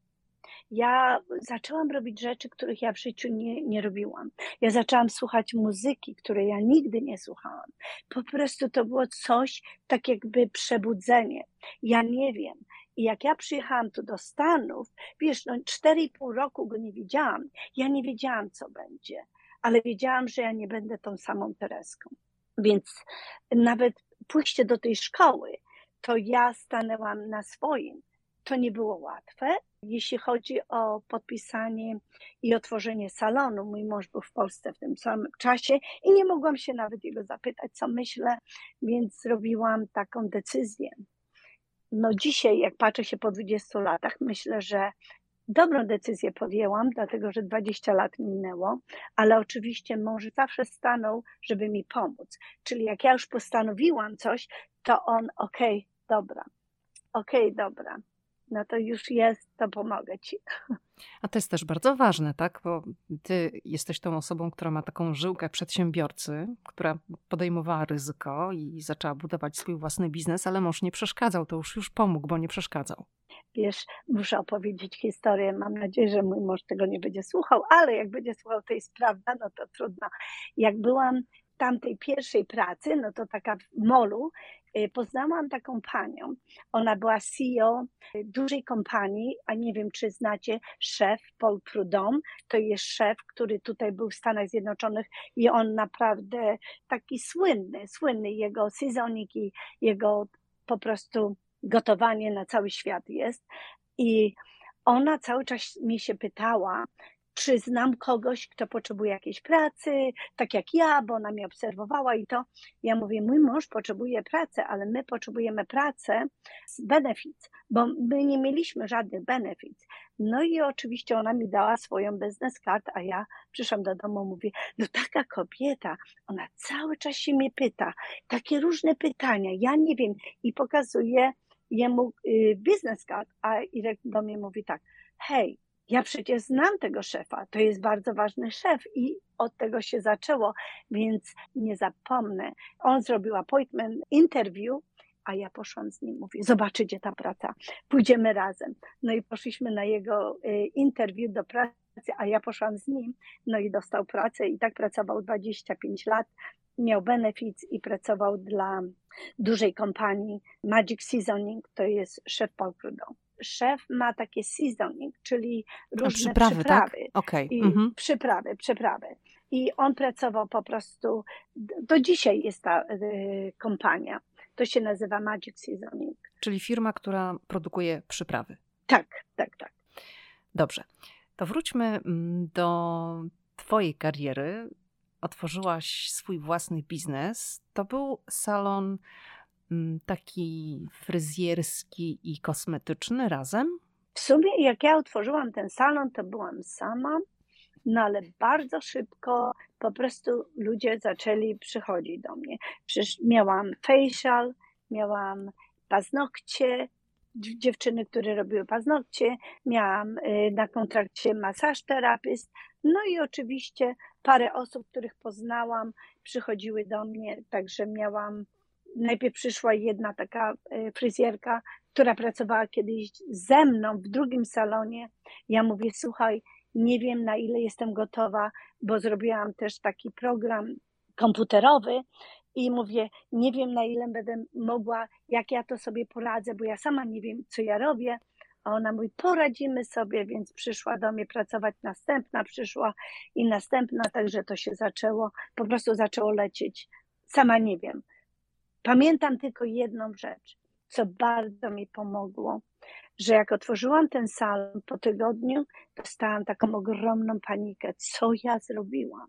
Ja zaczęłam robić rzeczy, których ja w życiu nie, nie robiłam. Ja zaczęłam słuchać muzyki, której ja nigdy nie słuchałam. Po prostu to było coś, tak jakby przebudzenie. Ja nie wiem. I jak ja przyjechałam tu do Stanów, wiesz, no 4,5 roku go nie widziałam. Ja nie wiedziałam, co będzie, ale wiedziałam, że ja nie będę tą samą Tereską. Więc nawet pójście do tej szkoły, to ja stanęłam na swoim. To nie było łatwe. Jeśli chodzi o podpisanie i otworzenie salonu, mój mąż był w Polsce w tym samym czasie i nie mogłam się nawet jego zapytać, co myślę, więc zrobiłam taką decyzję. No dzisiaj, jak patrzę się po 20 latach, myślę, że dobrą decyzję podjęłam, dlatego że 20 lat minęło, ale oczywiście mąż zawsze stanął, żeby mi pomóc. Czyli jak ja już postanowiłam coś, to on, okej, dobra, okej, dobra, no to już jest, to pomogę ci. A to jest też bardzo ważne, tak? Bo ty jesteś tą osobą, która ma taką żyłkę przedsiębiorcy, która podejmowała ryzyko i zaczęła budować swój własny biznes, ale mąż nie przeszkadzał, to już już pomógł, bo nie przeszkadzał. Wiesz, muszę opowiedzieć historię. Mam nadzieję, że mój mąż tego nie będzie słuchał, ale jak będzie słuchał, to jest prawda, no to trudno. Jak byłam tamtej pierwszej pracy, no to taka w molu, y, poznałam taką panią. Ona była CEO dużej kompanii, a nie wiem, czy znacie, szef Paul Prudhomme. To jest szef, który tutaj był w Stanach Zjednoczonych i on naprawdę taki słynny, słynny. Jego sezonik i jego po prostu gotowanie na cały świat jest. I ona cały czas mi się pytała, czy znam kogoś, kto potrzebuje jakiejś pracy, tak jak ja, bo ona mnie obserwowała i to. Ja mówię, mój mąż potrzebuje pracy, ale my potrzebujemy pracę z benefits, bo my nie mieliśmy żadnych benefits. No i oczywiście ona mi dała swoją business card, a ja przyszłam do domu, mówię, no taka kobieta, ona cały czas się mnie pyta, takie różne pytania, ja nie wiem i pokazuje jemu y, business card, a Irek do mnie mówi tak, hej, ja przecież znam tego szefa, to jest bardzo ważny szef i od tego się zaczęło, więc nie zapomnę. On zrobił appointment, interview, a ja poszłam z nim, mówię, zobaczycie ta praca, pójdziemy razem. No i poszliśmy na jego y, interview do pracy, a ja poszłam z nim, no i dostał pracę i tak pracował 25 lat, miał benefits i pracował dla dużej kompanii Magic Seasoning, to jest szef Paul Prudhomme. Szef ma takie seasoning, czyli A różne przyprawy, przyprawy. tak? Okej. I Mhm. przyprawy, przyprawy. I on pracował po prostu, do dzisiaj jest ta y, kompania. To się nazywa Magic Seasoning. Czyli firma, która produkuje przyprawy. Tak, tak, tak. Dobrze. To wróćmy mm, do Twojej kariery. Otworzyłaś swój własny biznes. To był salon taki fryzjerski i kosmetyczny razem? W sumie jak ja otworzyłam ten salon, to byłam sama, no ale bardzo szybko po prostu ludzie zaczęli przychodzić do mnie. Przecież miałam facial, miałam paznokcie, dziewczyny, które robiły paznokcie, miałam y, na kontrakcie masaż terapist, no i oczywiście parę osób, których poznałam, przychodziły do mnie, także miałam, najpierw przyszła jedna taka y, fryzjerka, która pracowała kiedyś ze mną w drugim salonie. Ja mówię, słuchaj, nie wiem na ile jestem gotowa, bo zrobiłam też taki program komputerowy i mówię, nie wiem na ile będę mogła, jak ja to sobie poradzę, bo ja sama nie wiem, co ja robię. A ona mówi, poradzimy sobie, więc przyszła do mnie pracować, następna przyszła i następna, także to się zaczęło, po prostu zaczęło lecieć. Sama nie wiem. Pamiętam tylko jedną rzecz, co bardzo mi pomogło, że jak otworzyłam ten salon po tygodniu, dostałam taką ogromną panikę, co ja zrobiłam.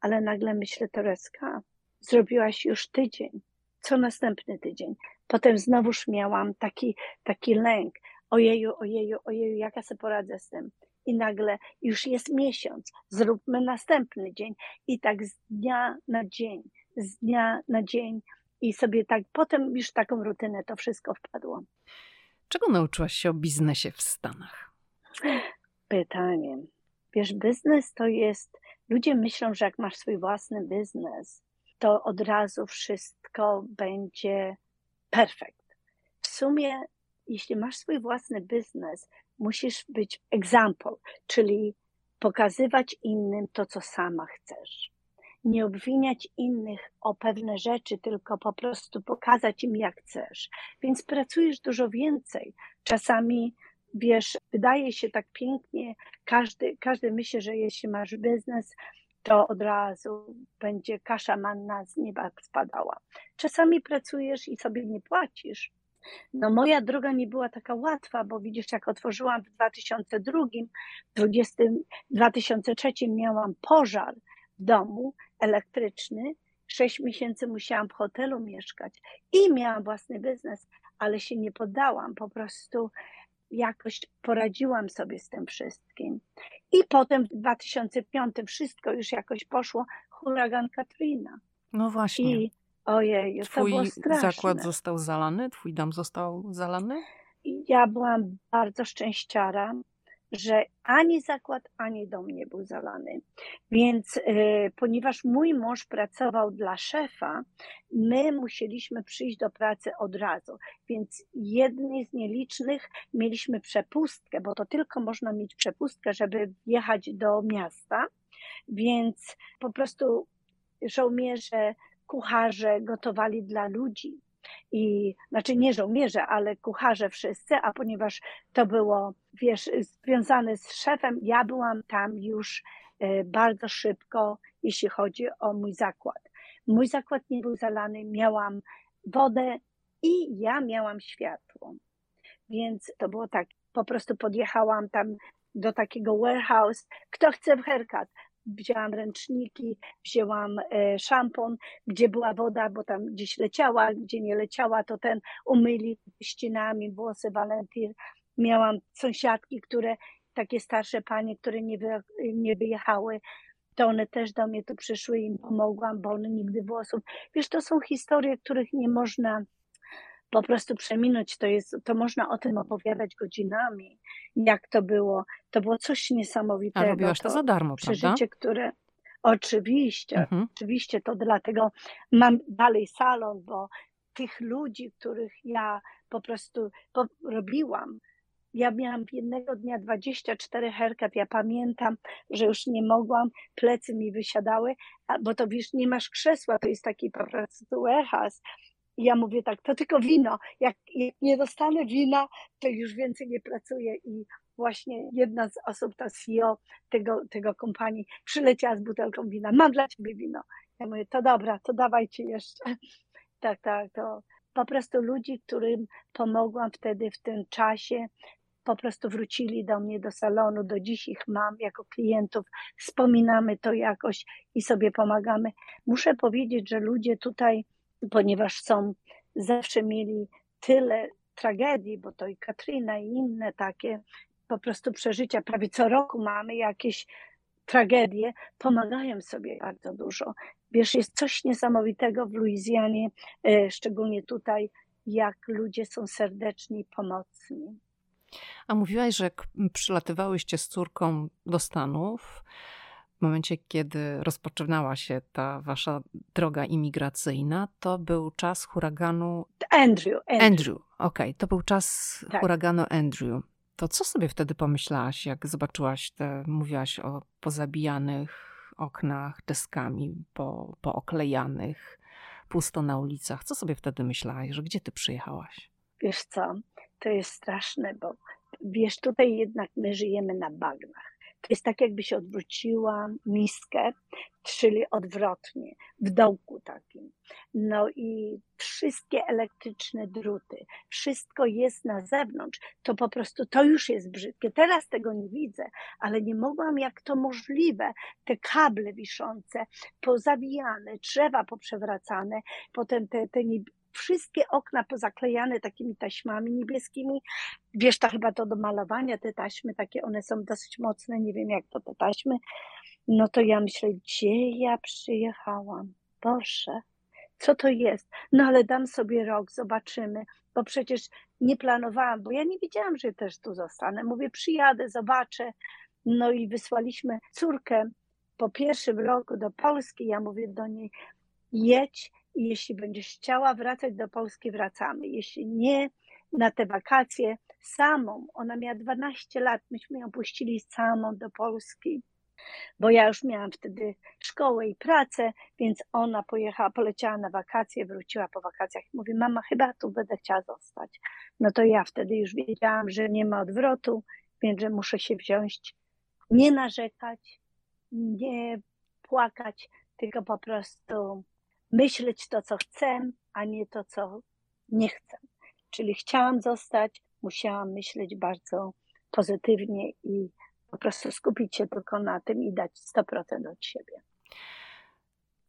Ale nagle myślę, Tereska, zrobiłaś już tydzień. Co następny tydzień? Potem znowuż miałam taki, taki lęk. Ojeju, ojeju, ojeju, jak ja sobie poradzę z tym? I nagle już jest miesiąc, zróbmy następny dzień. I tak z dnia na dzień, z dnia na dzień. I sobie tak, potem już taką rutynę to wszystko wpadło. Czego nauczyłaś się o biznesie w Stanach? Pytanie. Wiesz, biznes to jest. Ludzie myślą, że jak masz swój własny biznes, to od razu wszystko będzie perfekt. W sumie, jeśli masz swój własny biznes, musisz być example, czyli pokazywać innym to, co sama chcesz. Nie obwiniać innych o pewne rzeczy, tylko po prostu pokazać im, jak chcesz. Więc pracujesz dużo więcej. Czasami wiesz, wydaje się tak pięknie, każdy, każdy myśli, że jeśli masz biznes, to od razu będzie kasza manna z nieba spadała. Czasami pracujesz i sobie nie płacisz. No moja droga nie była taka łatwa, bo widzisz, jak otworzyłam w 2002, w 2003 miałam pożar w domu elektryczny, sześć miesięcy musiałam w hotelu mieszkać i miałam własny biznes, ale się nie poddałam. Po prostu jakoś poradziłam sobie z tym wszystkim. I potem w 2005 wszystko już jakoś poszło, huragan Katrina. No właśnie. I ojej, Twój to było straszne. zakład został zalany? Twój dom został zalany? Ja byłam bardzo szczęściara, że ani zakład, ani dom nie był zalany. Więc y, ponieważ mój mąż pracował dla szefa, my musieliśmy przyjść do pracy od razu. Więc jedni z nielicznych mieliśmy przepustkę, bo to tylko można mieć przepustkę, żeby wjechać do miasta. Więc po prostu żołnierze, kucharze gotowali dla ludzi i znaczy nie żołnierze, ale kucharze wszyscy, a ponieważ to było, wiesz, związane z szefem, ja byłam tam już e, bardzo szybko, jeśli chodzi o mój zakład. Mój zakład nie był zalany, miałam wodę i ja miałam światło. Więc to było tak, po prostu podjechałam tam do takiego warehouse, kto chce w haircut, wzięłam ręczniki, wzięłam e, szampon, gdzie była woda, bo tam gdzieś leciała, gdzie nie leciała, to ten umyli ścianami włosy Valentir. Miałam sąsiadki, które, takie starsze panie, które nie, wy, nie wyjechały, to one też do mnie tu przyszły i im pomogłam, bo one nigdy włosów. Wiesz, to są historie, których nie można po prostu przeminąć, to jest, to można o tym opowiadać godzinami, jak to było. To było coś niesamowitego. A robiłaś to, to za darmo, przeżycie, prawda? które Oczywiście, Mhm. oczywiście to dlatego mam dalej salon, bo tych ludzi, których ja po prostu robiłam, ja miałam jednego dnia 24 herkat. Ja pamiętam, że już nie mogłam, plecy mi wysiadały, bo to wiesz, nie masz krzesła, to jest taki po prostu warehouse. I ja mówię tak, to tylko wino. Jak, nie dostanę wina, to już więcej nie pracuję. I właśnie jedna z osób, ta CEO tego, tego kompanii, przyleciała z butelką wina. Mam dla ciebie wino. Ja mówię, to dobra, to dawajcie jeszcze. Tak, tak, to po prostu ludzi, którym pomogłam wtedy w tym czasie, po prostu wrócili do mnie do salonu, do dziś ich mam jako klientów, wspominamy to jakoś i sobie pomagamy. Muszę powiedzieć, że ludzie tutaj, ponieważ są, zawsze mieli tyle tragedii, bo to i Katrina i inne takie po prostu przeżycia. Prawie co roku mamy jakieś tragedie, pomagają sobie bardzo dużo. Wiesz, jest coś niesamowitego w Luizjanie, e, szczególnie tutaj, jak ludzie są serdeczni, pomocni. A mówiłaś, że przylatywałyście z córką do Stanów, w momencie, kiedy rozpoczynała się ta wasza droga imigracyjna, to był czas huraganu. Andrew. Andrew, Andrew. okej, okay. to był czas tak. huraganu Andrew. To co sobie wtedy pomyślałaś, jak zobaczyłaś te, mówiłaś o pozabijanych oknach deskami, po, pooklejanych, pusto na ulicach? Co sobie wtedy myślałaś, że gdzie ty przyjechałaś? Wiesz co, to jest straszne, bo wiesz, tutaj jednak my żyjemy na bagnach. To jest tak, jakby się odwróciła miskę, czyli odwrotnie, w dołku takim. No i wszystkie elektryczne druty, wszystko jest na zewnątrz, to po prostu to już jest brzydkie. Teraz tego nie widzę, ale nie mogłam, jak to możliwe, te kable wiszące, pozawijane, drzewa poprzewracane, potem te, te wszystkie okna pozaklejane takimi taśmami niebieskimi. Wiesz, to chyba to do malowania, te taśmy takie, one są dosyć mocne, nie wiem jak to te taśmy. No to ja myślę, gdzie ja przyjechałam? Boże, co to jest? No ale dam sobie rok, zobaczymy, bo przecież nie planowałam, bo ja nie wiedziałam, że też tu zostanę. Mówię, przyjadę, zobaczę. No i wysłaliśmy córkę po pierwszym roku do Polski. Ja mówię do niej, jedź jeśli będziesz chciała wracać do Polski, wracamy. Jeśli nie, na te wakacje samą, ona miała 12 lat, myśmy ją puścili samą do Polski, bo ja już miałam wtedy szkołę i pracę, więc ona pojechała, poleciała na wakacje, wróciła po wakacjach i mówi, mama, chyba tu będę chciała zostać. No to ja wtedy już wiedziałam, że nie ma odwrotu, więc że muszę się wziąć, nie narzekać, nie płakać, tylko po prostu myśleć to, co chcę, a nie to, co nie chcę. Czyli chciałam zostać, musiałam myśleć bardzo pozytywnie i po prostu skupić się tylko na tym i dać 100% od siebie.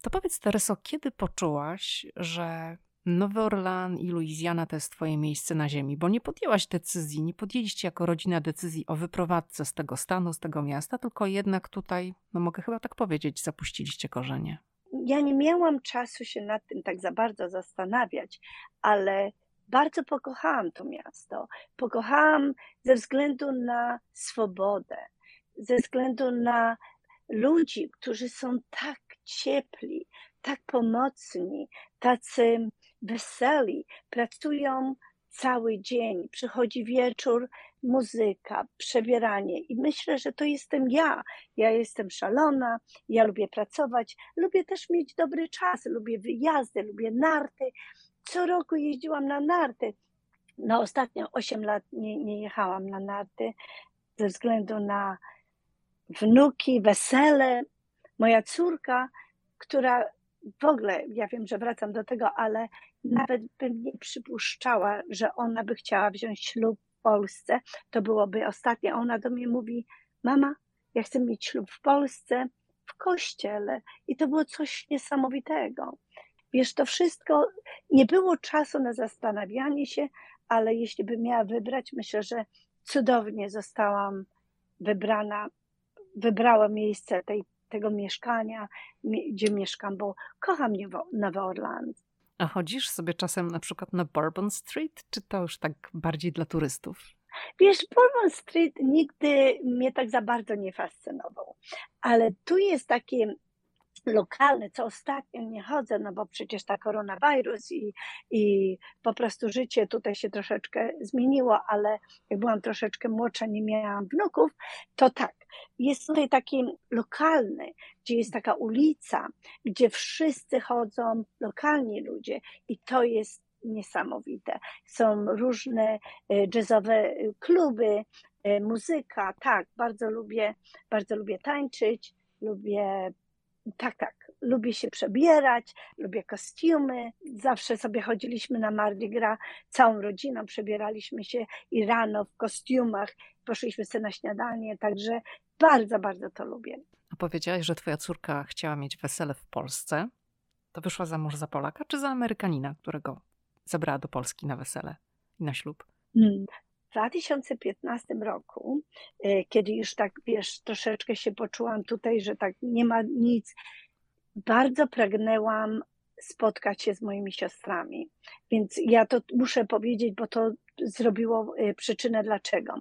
To powiedz, Tereso, kiedy poczułaś, że Nowy Orlan i Luizjana to jest twoje miejsce na ziemi? Bo nie podjęłaś decyzji, nie podjęliście jako rodzina decyzji o wyprowadzce z tego stanu, z tego miasta, tylko jednak tutaj, no mogę chyba tak powiedzieć, zapuściliście korzenie ja nie miałam czasu się nad tym tak za bardzo zastanawiać, ale bardzo pokochałam to miasto. Pokochałam ze względu na swobodę, ze względu na ludzi, którzy są tak ciepli, tak pomocni, tacy weseli, pracują cały dzień, przychodzi wieczór, muzyka, przebieranie i myślę, że to jestem ja. Ja jestem szalona, ja lubię pracować, lubię też mieć dobry czas, lubię wyjazdy, lubię narty. Co roku jeździłam na narty. No ostatnio 8 lat nie, nie jechałam na narty ze względu na wnuki, wesele. Moja córka, która w ogóle, ja wiem, że wracam do tego, ale nawet bym nie przypuszczała, że ona by chciała wziąć ślub Polsce. To byłoby ostatnie. Ona do mnie mówi: Mama, ja chcę mieć ślub w Polsce, w kościele. I to było coś niesamowitego. Wiesz, to wszystko, nie było czasu na zastanawianie się, ale jeśli bym miała wybrać, myślę, że cudownie zostałam wybrana, wybrałam miejsce tej, tego mieszkania, gdzie mieszkam, bo kocham Nowy Orleans. A chodzisz sobie czasem na przykład na Bourbon Street, czy to już tak bardziej dla turystów? Wiesz, Bourbon Street nigdy mnie tak za bardzo nie fascynował, ale tu jest takie lokalne, co ostatnio nie chodzę, no bo przecież ta koronawirus i, i po prostu życie tutaj się troszeczkę zmieniło, ale jak byłam troszeczkę młodsza, nie miałam wnuków, to tak, jest tutaj taki lokalny, gdzie jest taka ulica, gdzie wszyscy chodzą, lokalni ludzie i to jest niesamowite. Są różne e, jazzowe kluby, e, muzyka, tak, bardzo lubię, bardzo lubię tańczyć, lubię tak, tak. Lubię się przebierać, lubię kostiumy. Zawsze sobie chodziliśmy na Mardi Gras całą rodziną, przebieraliśmy się i rano w kostiumach, poszliśmy sobie na śniadanie, także bardzo, bardzo to lubię. A powiedziałaś, że twoja córka chciała mieć wesele w Polsce. To wyszła za mąż za Polaka czy za Amerykanina, którego zabrała do Polski na wesele? na ślub? Hmm. W 2015 roku, e, kiedy już tak, wiesz, troszeczkę się poczułam tutaj, że tak nie ma nic, bardzo pragnęłam spotkać się z moimi siostrami. Więc ja to muszę powiedzieć, bo to zrobiło e, przyczynę dlaczego.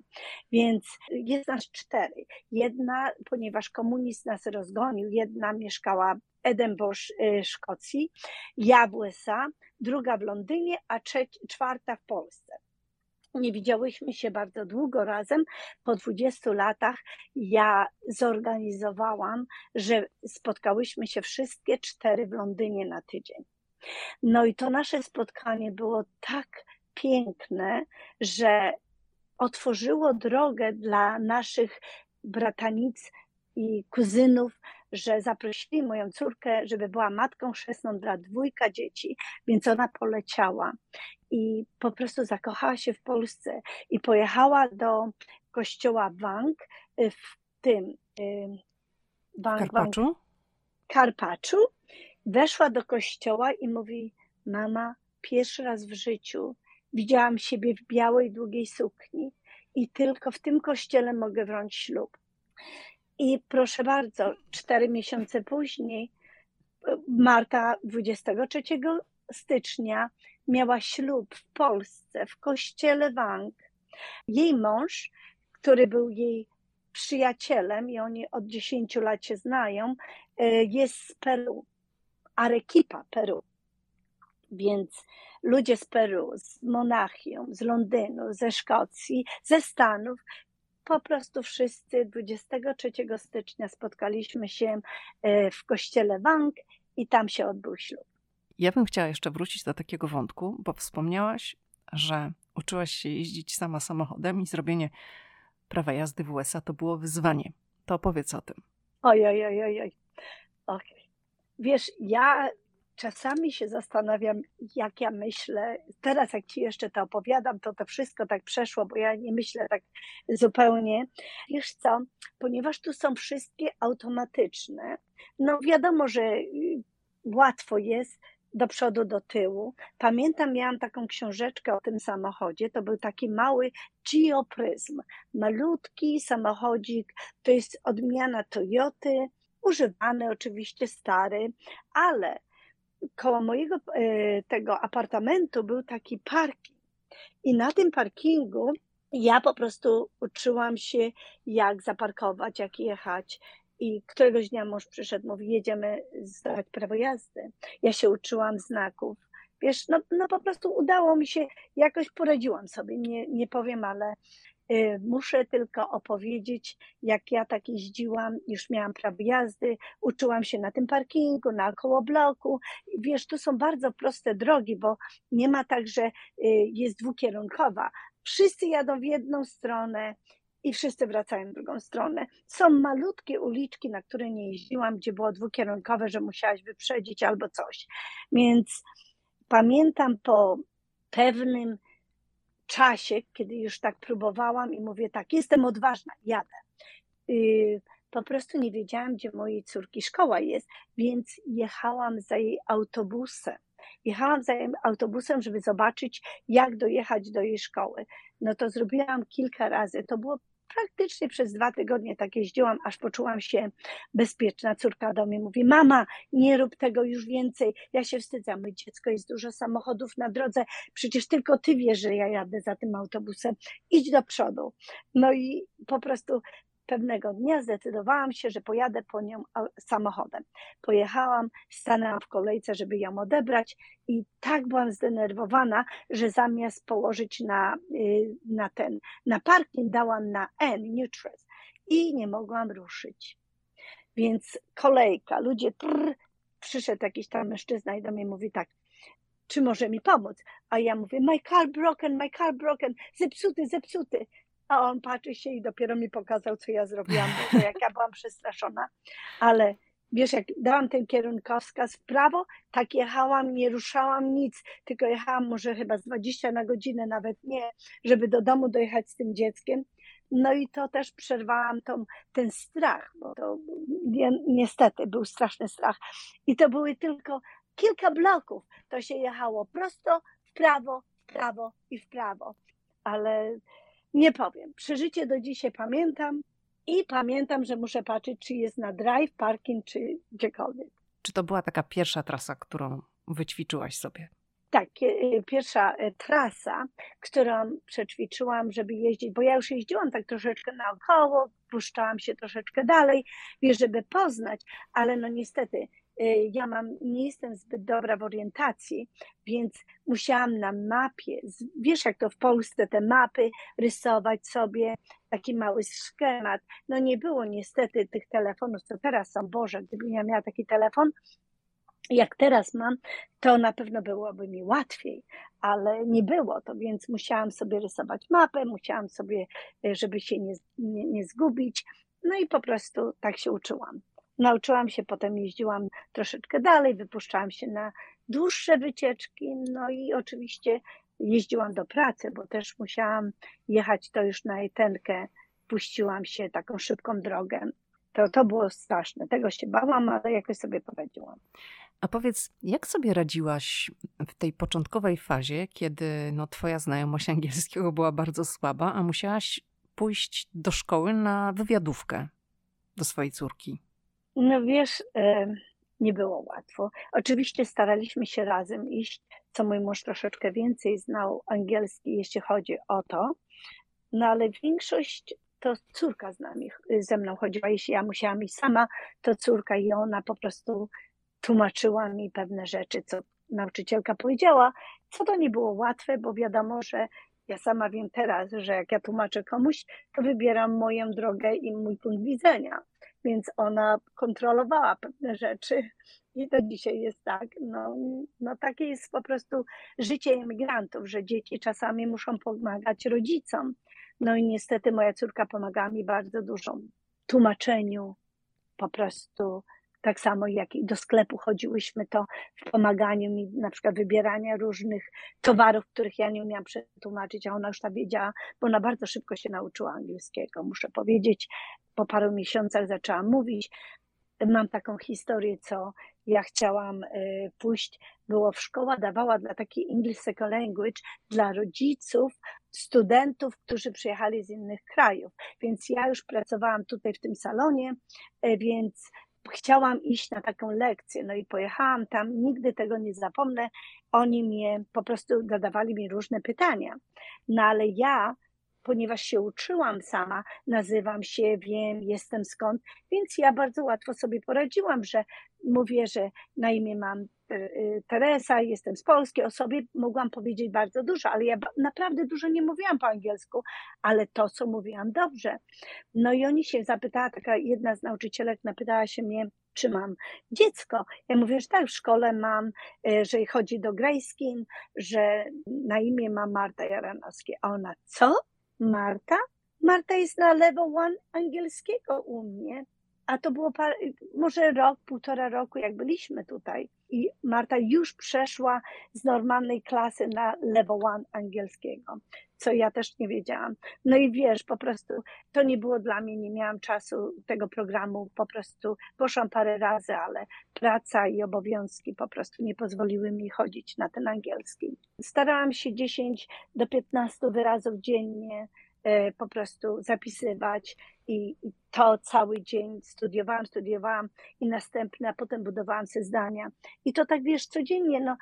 Więc jest nas cztery. Jedna, ponieważ komunizm nas rozgonił, jedna mieszkała w Edinburgh, e, Szkocji, ja w USA, druga w Londynie, a czwarta w Polsce. Nie widziałyśmy się bardzo długo razem. Po 20 latach ja zorganizowałam, że spotkałyśmy się wszystkie cztery w Londynie na tydzień. No i to nasze spotkanie było tak piękne, że otworzyło drogę dla naszych bratanic i kuzynów, że zaprosili moją córkę, żeby była matką chrzestną dla dwójka dzieci, więc ona poleciała i po prostu zakochała się w Polsce i pojechała do kościoła Wang w tym Wang, Karpaczu? Karpaczu. Weszła do kościoła i mówi: Mama, pierwszy raz w życiu widziałam siebie w białej, długiej sukni i tylko w tym kościele mogę wrąć ślub. I proszę bardzo, cztery miesiące później, Marta 23 stycznia miała ślub w Polsce, w kościele Wang. Jej mąż, który był jej przyjacielem i oni od 10 lat się znają, e, jest z Peru, Arequipa, Peru. Więc ludzie z Peru, z Monachium, z Londynu, ze Szkocji, ze Stanów po prostu wszyscy 23 stycznia spotkaliśmy się e, w kościele Wang i tam się odbył ślub. Ja bym chciała jeszcze wrócić do takiego wątku, bo wspomniałaś, że uczyłaś się jeździć sama samochodem i zrobienie prawa jazdy w USA to było wyzwanie. To opowiedz o tym. Oj, oj, oj, oj. oj. Okay. Wiesz, ja czasami się zastanawiam, jak ja myślę. Teraz, jak ci jeszcze to opowiadam, to to wszystko tak przeszło, bo ja nie myślę tak zupełnie. Wiesz co, ponieważ tu są wszystkie automatyczne, no wiadomo, że y, łatwo jest do przodu, do tyłu. Pamiętam, miałam taką książeczkę o tym samochodzie. To był taki mały Geopryzm. Malutki samochodzik, to jest odmiana Toyoty, używany oczywiście, stary, ale koło mojego e, tego apartamentu był taki parking. I na tym parkingu ja po prostu uczyłam się, jak zaparkować, jak jechać. I któregoś dnia mąż przyszedł, mówi, jedziemy zdawać prawo jazdy. Ja się uczyłam znaków. Wiesz, no, no po prostu udało mi się, jakoś poradziłam sobie, nie, nie powiem, ale Muszę tylko opowiedzieć, jak ja tak jeździłam, już miałam prawo jazdy, uczyłam się na tym parkingu, na koło bloku. Wiesz, tu są bardzo proste drogi, bo nie ma tak, że y, jest dwukierunkowa. Wszyscy jadą w jedną stronę, i wszyscy wracają w drugą stronę. Są malutkie uliczki, na które nie jeździłam, gdzie było dwukierunkowe, że musiałaś wyprzedzić albo coś. Więc pamiętam po pewnym czasie, kiedy już tak próbowałam i mówię tak, jestem odważna, jadę. Y, po prostu nie wiedziałam, gdzie mojej córki szkoła jest, więc jechałam za jej autobusem. Jechałam za jej autobusem, żeby zobaczyć, jak dojechać do jej szkoły. No to zrobiłam kilka razy. To było praktycznie przez dwa tygodnie tak jeździłam, aż poczułam się bezpieczna. Córka do mnie mówi, mama, nie rób tego już więcej. Ja się wstydzę, my dziecko, jest dużo samochodów na drodze, przecież tylko ty wiesz, że ja jadę za tym autobusem. Idź do przodu. No i po prostu pewnego dnia zdecydowałam się, że pojadę po nią samochodem. Pojechałam, stanęłam w kolejce, żeby ją odebrać i tak byłam zdenerwowana, że zamiast położyć na, y, na ten, na parking, dałam na N, Nutres i nie mogłam ruszyć. Więc kolejka, ludzie, trrr, przyszedł jakiś tam mężczyzna i do mnie mówi tak, czy może mi pomóc? A ja mówię, my car broken, my car broken, zepsuty, zepsuty. A on patrzy się i dopiero mi pokazał, co ja zrobiłam, bo jak ja byłam przestraszona. Ale wiesz, jak dałam ten kierunkowskaz w prawo, tak jechałam, nie ruszałam nic, tylko jechałam może chyba z 20 na godzinę, nawet nie, żeby do domu dojechać z tym dzieckiem. No i to też przerwałam tą, ten strach, bo to niestety był straszny strach. I to były tylko kilka bloków. To się jechało prosto, w prawo, w prawo i w prawo. Ale nie powiem. Przeżycie do dzisiaj pamiętam i pamiętam, że muszę patrzeć, czy jest na drive, parking, czy gdziekolwiek. Czy to była taka pierwsza trasa, którą wyćwiczyłaś sobie? Tak, y, pierwsza y, trasa, którą przećwiczyłam, żeby jeździć, bo ja już jeździłam tak troszeczkę naokoło, puszczałam się troszeczkę dalej, wiesz, żeby poznać, ale no niestety ja mam, nie jestem zbyt dobra w orientacji, więc musiałam na mapie, wiesz jak to w Polsce te mapy, rysować sobie taki mały schemat. No nie było niestety tych telefonów, co teraz są. Boże, gdybym ja miała taki telefon, jak teraz mam, to na pewno byłoby mi łatwiej, ale nie było to, więc musiałam sobie rysować mapę, musiałam sobie, y, żeby się nie, nie, nie zgubić. No i po prostu tak się uczyłam. Nauczyłam się, potem jeździłam troszeczkę dalej, wypuszczałam się na dłuższe wycieczki, no i oczywiście jeździłam do pracy, bo też musiałam jechać to już na etenkę. Puściłam się taką szybką drogę. To, to było straszne. Tego się bałam, ale jakoś sobie poradziłam. A powiedz, jak sobie radziłaś w tej początkowej fazie, kiedy no, twoja znajomość angielskiego była bardzo słaba, a musiałaś pójść do szkoły na wywiadówkę do swojej córki? No wiesz, e, nie było łatwo. Oczywiście staraliśmy się razem iść, co mój mąż troszeczkę więcej znał angielski, jeśli chodzi o to, no ale większość to córka z nami, ze mną chodziła. Jeśli ja musiałam iść sama, to córka i ona po prostu tłumaczyła mi pewne rzeczy, co nauczycielka powiedziała, co to nie było łatwe, bo wiadomo, że ja sama wiem teraz, że jak ja tłumaczę komuś, to wybieram moją drogę i mój punkt widzenia więc ona kontrolowała pewne rzeczy i to dzisiaj jest tak. No, no takie jest po prostu życie emigrantów, że dzieci czasami muszą pomagać rodzicom. No i niestety moja córka pomagała mi bardzo dużo tłumaczeniu, po prostu tak samo jak i do sklepu chodziłyśmy, to w pomaganiu mi na przykład wybierania różnych towarów, których ja nie umiałam przetłumaczyć, a ona już tam wiedziała, bo ona bardzo szybko się nauczyła angielskiego, muszę powiedzieć. Po paru miesiącach zaczęłam mówić. Mam taką historię, co ja chciałam y, pójść, było w szkoła dawała dla takiej English Second Language dla rodziców, studentów, którzy przyjechali z innych krajów. Więc ja już pracowałam tutaj w tym salonie, y, więc chciałam iść na taką lekcję, no i pojechałam tam, nigdy tego nie zapomnę. Oni mnie po prostu zadawali mi różne pytania. No ale ja, ponieważ się uczyłam sama, nazywam się, wiem, jestem skąd, więc ja bardzo łatwo sobie poradziłam, że mówię, że na imię mam Teresa, jestem z Polski, o sobie mogłam powiedzieć bardzo dużo, ale ja naprawdę dużo nie mówiłam po angielsku, ale to, co mówiłam, dobrze. No i oni się zapytała, taka jedna z nauczycielek napytała się mnie, czy mam dziecko. Ja mówię, że tak, w szkole mam, y, że chodzi do Grayskin, że na imię ma Marta Jaranowski. A ona, co? Marta? Marta jest na level one angielskiego u mnie a to było par, może rok, półtora roku, jak byliśmy tutaj. I Marta już przeszła z normalnej klasy na level one angielskiego, co ja też nie wiedziałam. No i wiesz, po prostu to nie było dla mnie, nie miałam czasu tego programu, po prostu poszłam parę razy, ale praca i obowiązki po prostu nie pozwoliły mi chodzić na ten angielski. Starałam się 10 do 15 wyrazów dziennie po prostu zapisywać i, i, to cały dzień studiowałam, studiowałam i następne, a potem budowałam sobie zdania. I to tak wiesz, codziennie, no,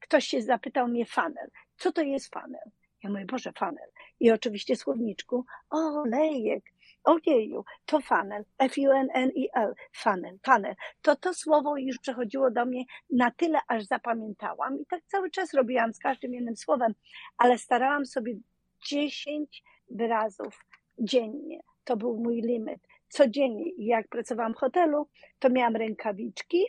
ktoś się zapytał mnie funnel. Co to jest funnel? Ja mówię, Boże, funnel. I oczywiście słowniczku, o, lejek, ojeju, to funnel, F-U-N-N-E-L, funnel, funnel. To to słowo już przechodziło do mnie na tyle, aż zapamiętałam i tak cały czas robiłam z każdym jednym słowem, ale starałam sobie 10 wyrazów dziennie. To był mój limit. Codziennie, jak pracowałam w hotelu, to miałam rękawiczki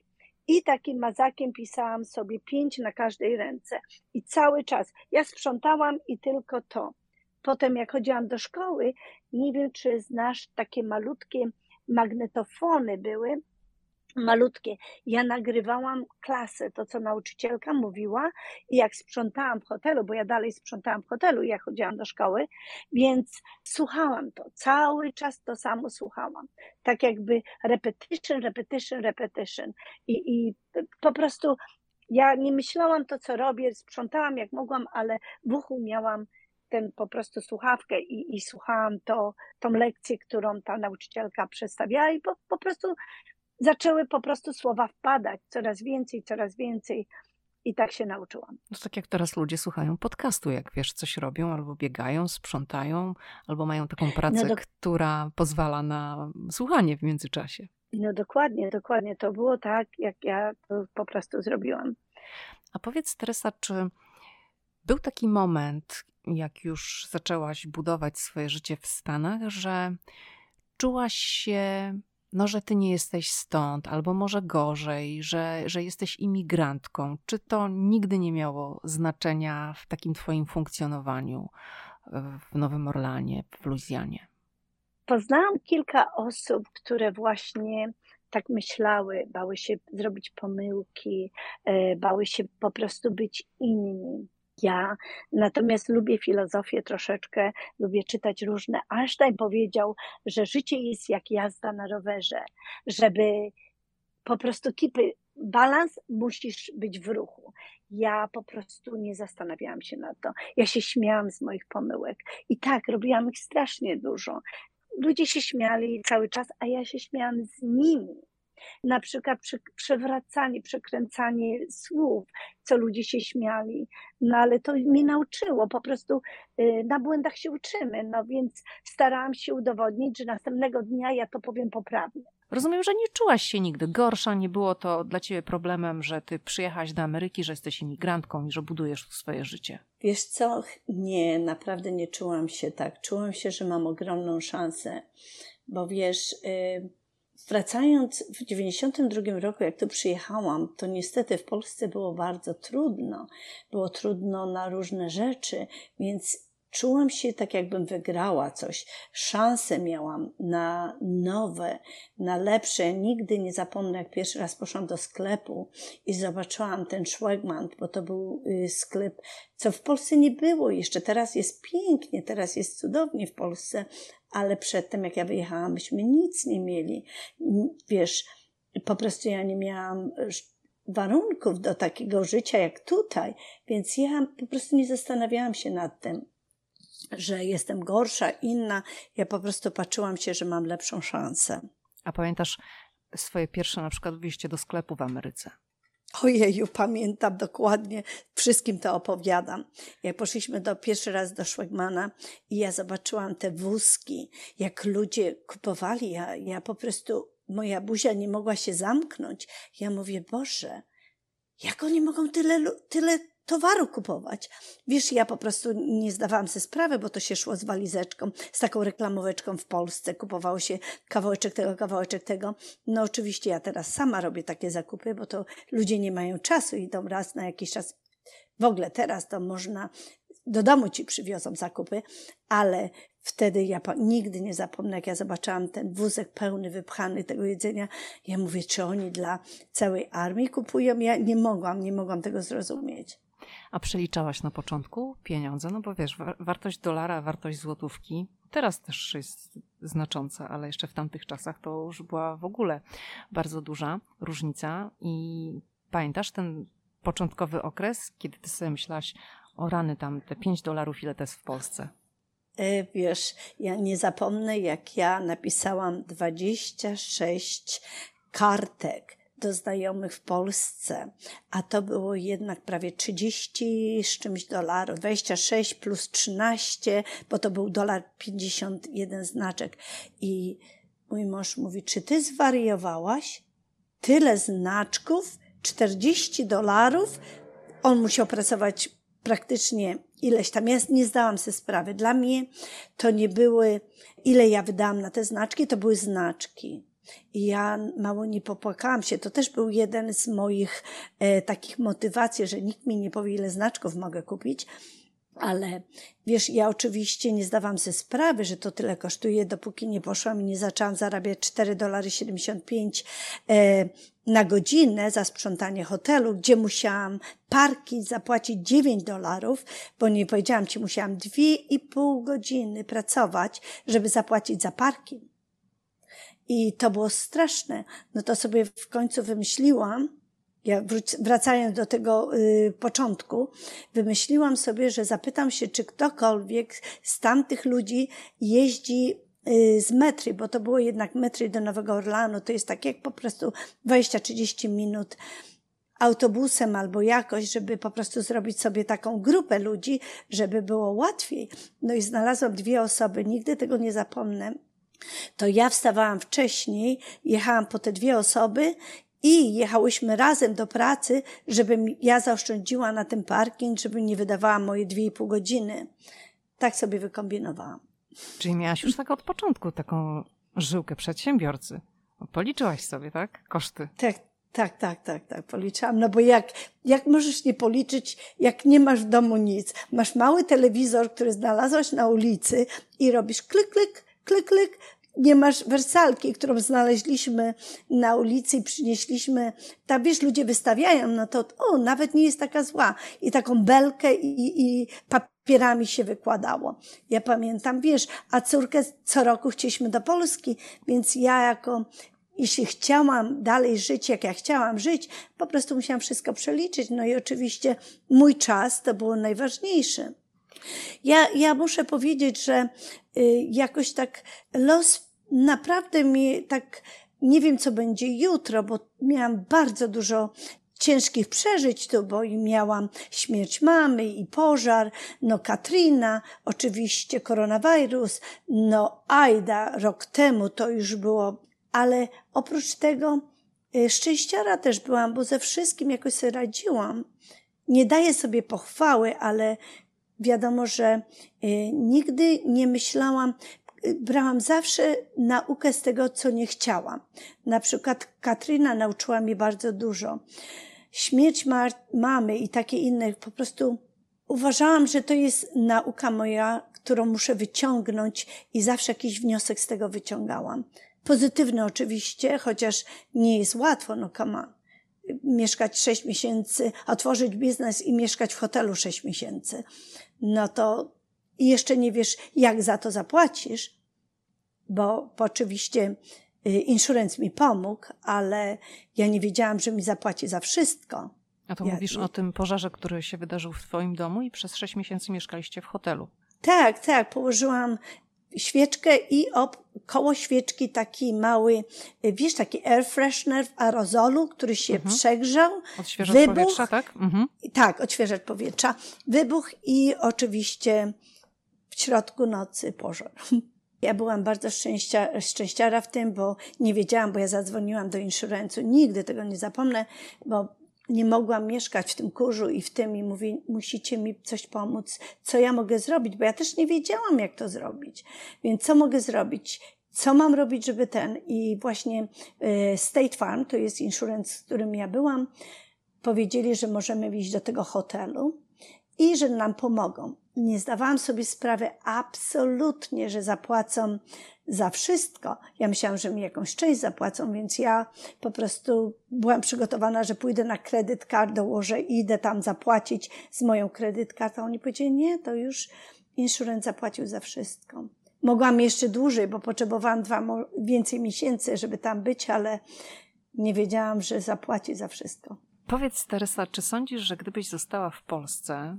i takim mazakiem pisałam sobie pięć na każdej ręce. I cały czas ja sprzątałam i tylko to. Potem, jak chodziłam do szkoły, nie wiem, czy znasz takie malutkie magnetofony były, malutkie. Ja nagrywałam klasę, to co nauczycielka mówiła i jak sprzątałam w hotelu, bo ja dalej sprzątałam w hotelu, jak chodziłam do szkoły, więc słuchałam to, cały czas to samo słuchałam. Tak jakby repetition, repetition, repetition. I, i po prostu ja nie myślałam to, co robię, sprzątałam jak mogłam, ale w uchu miałam ten po prostu słuchawkę i, i słuchałam to, tą lekcję, którą ta nauczycielka przedstawiała i po, po prostu zaczęły po prostu słowa wpadać coraz więcej, coraz więcej. I tak się nauczyłam. No tak jak teraz ludzie słuchają podcastu, jak wiesz, coś robią, albo biegają, sprzątają, albo mają taką pracę, no do... która pozwala na słuchanie w międzyczasie. No dokładnie, dokładnie. To było tak, jak ja to po prostu zrobiłam. A powiedz, Teresa, czy był taki moment, jak już zaczęłaś budować swoje życie w Stanach, że czułaś się no, że ty nie jesteś stąd, albo może gorzej, że, że jesteś imigrantką. Czy to nigdy nie miało znaczenia w takim twoim funkcjonowaniu w Nowym Orlanie, w Luizjanie? Poznałam kilka osób, które właśnie tak myślały, bały się zrobić pomyłki, e, bały się po prostu być inni ja. Natomiast lubię filozofię troszeczkę, lubię czytać różne. Einstein powiedział, że życie jest jak jazda na rowerze, żeby po prostu kipy balans musisz być w ruchu. Ja po prostu nie zastanawiałam się nad to. Ja się śmiałam z moich pomyłek. I tak, robiłam ich strasznie dużo. Ludzie się śmiali cały czas, a ja się śmiałam z nimi na przykład przewracanie, przekręcanie słów, co ludzie się śmiali. No ale to mnie nauczyło, po prostu y, na błędach się uczymy, no więc starałam się udowodnić, że następnego dnia ja to powiem poprawnie. Rozumiem, że nie czułaś się nigdy gorsza, nie było to dla ciebie problemem, że ty przyjechałaś do Ameryki, że jesteś imigrantką i że budujesz swoje życie. Wiesz co? Nie, naprawdę nie czułam się tak. Czułam się, że mam ogromną szansę, bo wiesz... Yy Wracając w 92 roku, jak tu przyjechałam, to niestety w Polsce było bardzo trudno. Było trudno na różne rzeczy, więc czułam się tak, jakbym wygrała coś. Szansę miałam na nowe, na lepsze. Nigdy nie zapomnę, jak pierwszy raz poszłam do sklepu i zobaczyłam ten Schwegman, bo to był y, sklep, co w Polsce nie było jeszcze. Teraz jest pięknie, teraz jest cudownie w Polsce, ale przedtem, jak ja wyjechałam, myśmy nic nie mieli. Wiesz, po prostu ja nie miałam warunków do takiego życia jak tutaj, więc ja po prostu nie zastanawiałam się nad tym, że jestem gorsza, inna. Ja po prostu patrzyłam się, że mam lepszą szansę. A pamiętasz swoje pierwsze na przykład wyjście do sklepu w Ameryce? Ojeju, pamiętam dokładnie, wszystkim to opowiadam. Jak poszliśmy do, pierwszy raz do Szwegmana i ja zobaczyłam te wózki, jak ludzie kupowali, ja, ja po prostu, moja buzia nie mogła się zamknąć. Ja mówię, Boże, jak oni mogą tyle, tyle towaru kupować. Wiesz, ja po prostu nie zdawałam sobie sprawy, bo to się szło z walizeczką, z taką reklamoweczką w Polsce. Kupowało się kawałeczek tego, kawałeczek tego. No oczywiście ja teraz sama robię takie zakupy, bo to ludzie nie mają czasu, idą raz na jakiś czas. W ogóle teraz to można, do domu ci przywiozą zakupy, ale Wtedy ja nigdy nie zapomnę, jak ja zobaczyłam ten wózek pełny, wypchany tego jedzenia. Ja mówię, czy oni dla całej armii kupują? Ja nie mogłam, nie mogłam tego zrozumieć. A przeliczałaś na początku pieniądze? No bo wiesz, wartość dolara, wartość złotówki teraz też jest znacząca, ale jeszcze w tamtych czasach to już była w ogóle bardzo duża różnica. I pamiętasz ten początkowy okres, kiedy ty sobie myślałaś, o rany tam, te 5 dolarów, ile to jest w Polsce? E, wiesz, ja nie zapomnę, jak ja napisałam 26 kartek do znajomych w Polsce, a to było jednak prawie 30 z czymś dolarów, 26 plus 13, bo to był dolar 51 znaczek. I mój mąż mówi, czy ty zwariowałaś? Tyle znaczków, 40 dolarów? On musiał pracować praktycznie ileś tam. Ja nie zdałam sobie sprawy. Dla mnie to nie były, ile ja wydałam na te znaczki, to były znaczki. I ja mało nie popłakałam się. To też był jeden z moich e, takich motywacji, że nikt mi nie powie, ile znaczków mogę kupić. Ale wiesz, ja oczywiście nie zdawałam sobie sprawy, że to tyle kosztuje, dopóki nie poszłam i nie zaczęłam zarabiać 4 dolary 75 e, na godzinę za sprzątanie hotelu, gdzie musiałam parki zapłacić 9 dolarów, bo nie powiedziałam ci, musiałam dwie i pół godziny pracować, żeby zapłacić za parking. I to było straszne. No to sobie w końcu wymyśliłam, ja wracając do tego y, początku, wymyśliłam sobie, że zapytam się, czy ktokolwiek z tamtych ludzi jeździ y, z metry, bo to było jednak metry do Nowego Orlanu, to jest tak jak po prostu 20-30 minut autobusem albo jakoś, żeby po prostu zrobić sobie taką grupę ludzi, żeby było łatwiej. No i znalazłam dwie osoby, nigdy tego nie zapomnę. To ja wstawałam wcześniej, jechałam po te dwie osoby i jechałyśmy razem do pracy, żebym ja zaoszczędziła na ten parking, żeby nie wydawała moje dwie i pół godziny. Tak sobie wykombinowałam. Czyli miałaś już tak od początku taką żyłkę przedsiębiorcy. Policzyłaś sobie, tak? Koszty. Tak, tak, tak, tak, tak, policzałam. No bo jak, jak możesz nie policzyć, jak nie masz w domu nic? Masz mały telewizor, który znalazłaś na ulicy i robisz klik, klik, klik, klik, nie masz wersalki, którą znaleźliśmy na ulicy i przynieśliśmy, tak wiesz, ludzie wystawiają, no to o, nawet nie jest taka zła. I taką belkę i, i papierami się wykładało. Ja pamiętam, wiesz, a córkę co roku chcieliśmy do Polski, więc ja jako jeśli chciałam dalej żyć, jak ja chciałam żyć, po prostu musiałam wszystko przeliczyć. No i oczywiście mój czas to było najważniejsze. Ja, ja muszę powiedzieć, że y, jakoś tak los naprawdę mi tak, nie wiem co będzie jutro, bo miałam bardzo dużo ciężkich przeżyć tu, bo i miałam śmierć mamy i pożar, no Katrina, oczywiście koronawirus, no Aida rok temu to już było, ale oprócz tego y, szczęściara też byłam, bo ze wszystkim jakoś sobie radziłam. Nie daję sobie pochwały, ale wiadomo, że y, nigdy nie myślałam, y, brałam zawsze naukę z tego, co nie chciałam. Na przykład Katryna nauczyła mi bardzo dużo. Śmierć ma mamy i takie inne, po prostu uważałam, że to jest nauka moja, którą muszę wyciągnąć i zawsze jakiś wniosek z tego wyciągałam. Pozytywny oczywiście, chociaż nie jest łatwo, no on mieszkać sześć miesięcy, otworzyć biznes i mieszkać w hotelu sześć miesięcy no to jeszcze nie wiesz, jak za to zapłacisz, bo oczywiście y, insurance mi pomógł, ale ja nie wiedziałam, że mi zapłaci za wszystko. A to ja, mówisz o tym pożarze, który się wydarzył w twoim domu i przez sześć miesięcy mieszkaliście w hotelu. Tak, tak. Położyłam świeczkę i ob, koło świeczki taki mały, wiesz, taki air freshener w aerozolu, który się mhm. przegrzał. Odświeżacz wybuch, powietrza, tak? Mhm. Tak, odświeżacz powietrza. Wybuch i oczywiście w środku nocy pożar. Ja byłam bardzo szczęścia, szczęściara w tym, bo nie wiedziałam, bo ja zadzwoniłam do insuransu. Nigdy tego nie zapomnę, bo nie mogłam mieszkać w tym kurzu i w tym i mówi, musicie mi coś pomóc, co ja mogę zrobić, bo ja też nie wiedziałam, jak to zrobić. Więc co mogę zrobić? Co mam robić, żeby ten? I właśnie e, State Farm, to jest insurance, z którym ja byłam, powiedzieli, że możemy iść do tego hotelu i że nam pomogą. Nie zdawałam sobie sprawy absolutnie, że zapłacą za wszystko. Ja myślałam, że mi jakąś część zapłacą, więc ja po prostu byłam przygotowana, że pójdę na kredyt dołożę i idę tam zapłacić z moją kredyt kartą. Oni powiedzieli, nie, to już insurance zapłacił za wszystko. Mogłam jeszcze dłużej, bo potrzebowałam dwa, więcej miesięcy, żeby tam być, ale nie wiedziałam, że zapłaci za wszystko. Powiedz, Teresa, czy sądzisz, że gdybyś została w Polsce,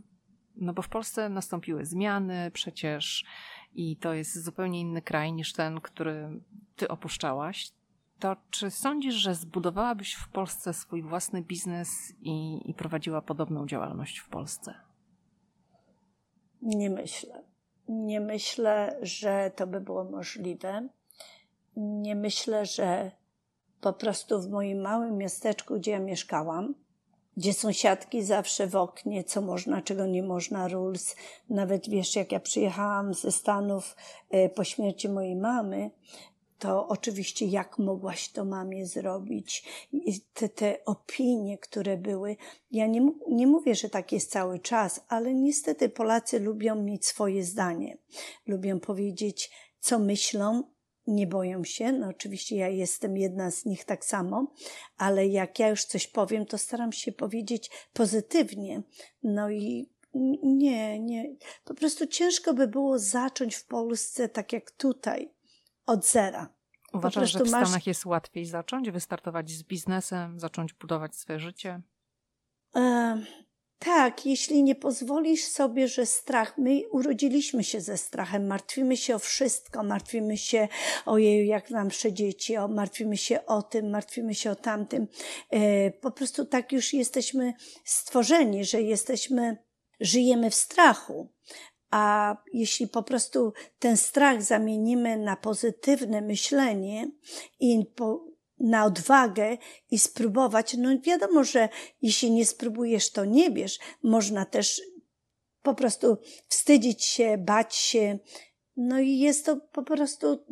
no bo w Polsce nastąpiły zmiany przecież i to jest zupełnie inny kraj niż ten, który ty opuszczałaś, to czy sądzisz, że zbudowałabyś w Polsce swój własny biznes i, i prowadziła podobną działalność w Polsce? Nie myślę. Nie myślę, że to by było możliwe. Nie myślę, że po prostu w moim małym miasteczku, gdzie ja mieszkałam, gdzie sąsiadki zawsze w oknie, co można, czego nie można, rules. Nawet wiesz, jak ja przyjechałam ze Stanów e, po śmierci mojej mamy, to oczywiście jak mogłaś to mamie zrobić? Te, te opinie, które były. Ja nie, nie mówię, że tak jest cały czas, ale niestety Polacy lubią mieć swoje zdanie. Lubią powiedzieć, co myślą, nie boją się. No oczywiście ja jestem jedna z nich tak samo, ale jak ja już coś powiem, to staram się powiedzieć pozytywnie. No i nie, nie. Po prostu ciężko by było zacząć w Polsce tak jak tutaj, od zera. Uważasz, że w masz... Stanach jest łatwiej zacząć, wystartować z biznesem, zacząć budować swoje życie? Tak, jeśli nie pozwolisz sobie, że strach, my urodziliśmy się ze strachem, martwimy się o wszystko, martwimy się o jej, jak nasze dzieci, o, martwimy się o tym, martwimy się o tamtym. E, po prostu tak już jesteśmy stworzeni, że jesteśmy, żyjemy w strachu. A jeśli po prostu ten strach zamienimy na pozytywne myślenie i po, na odwagę i spróbować, no wiadomo, że jeśli nie spróbujesz, to nie wiesz. Można też po prostu wstydzić się, bać się. No i jest to po prostu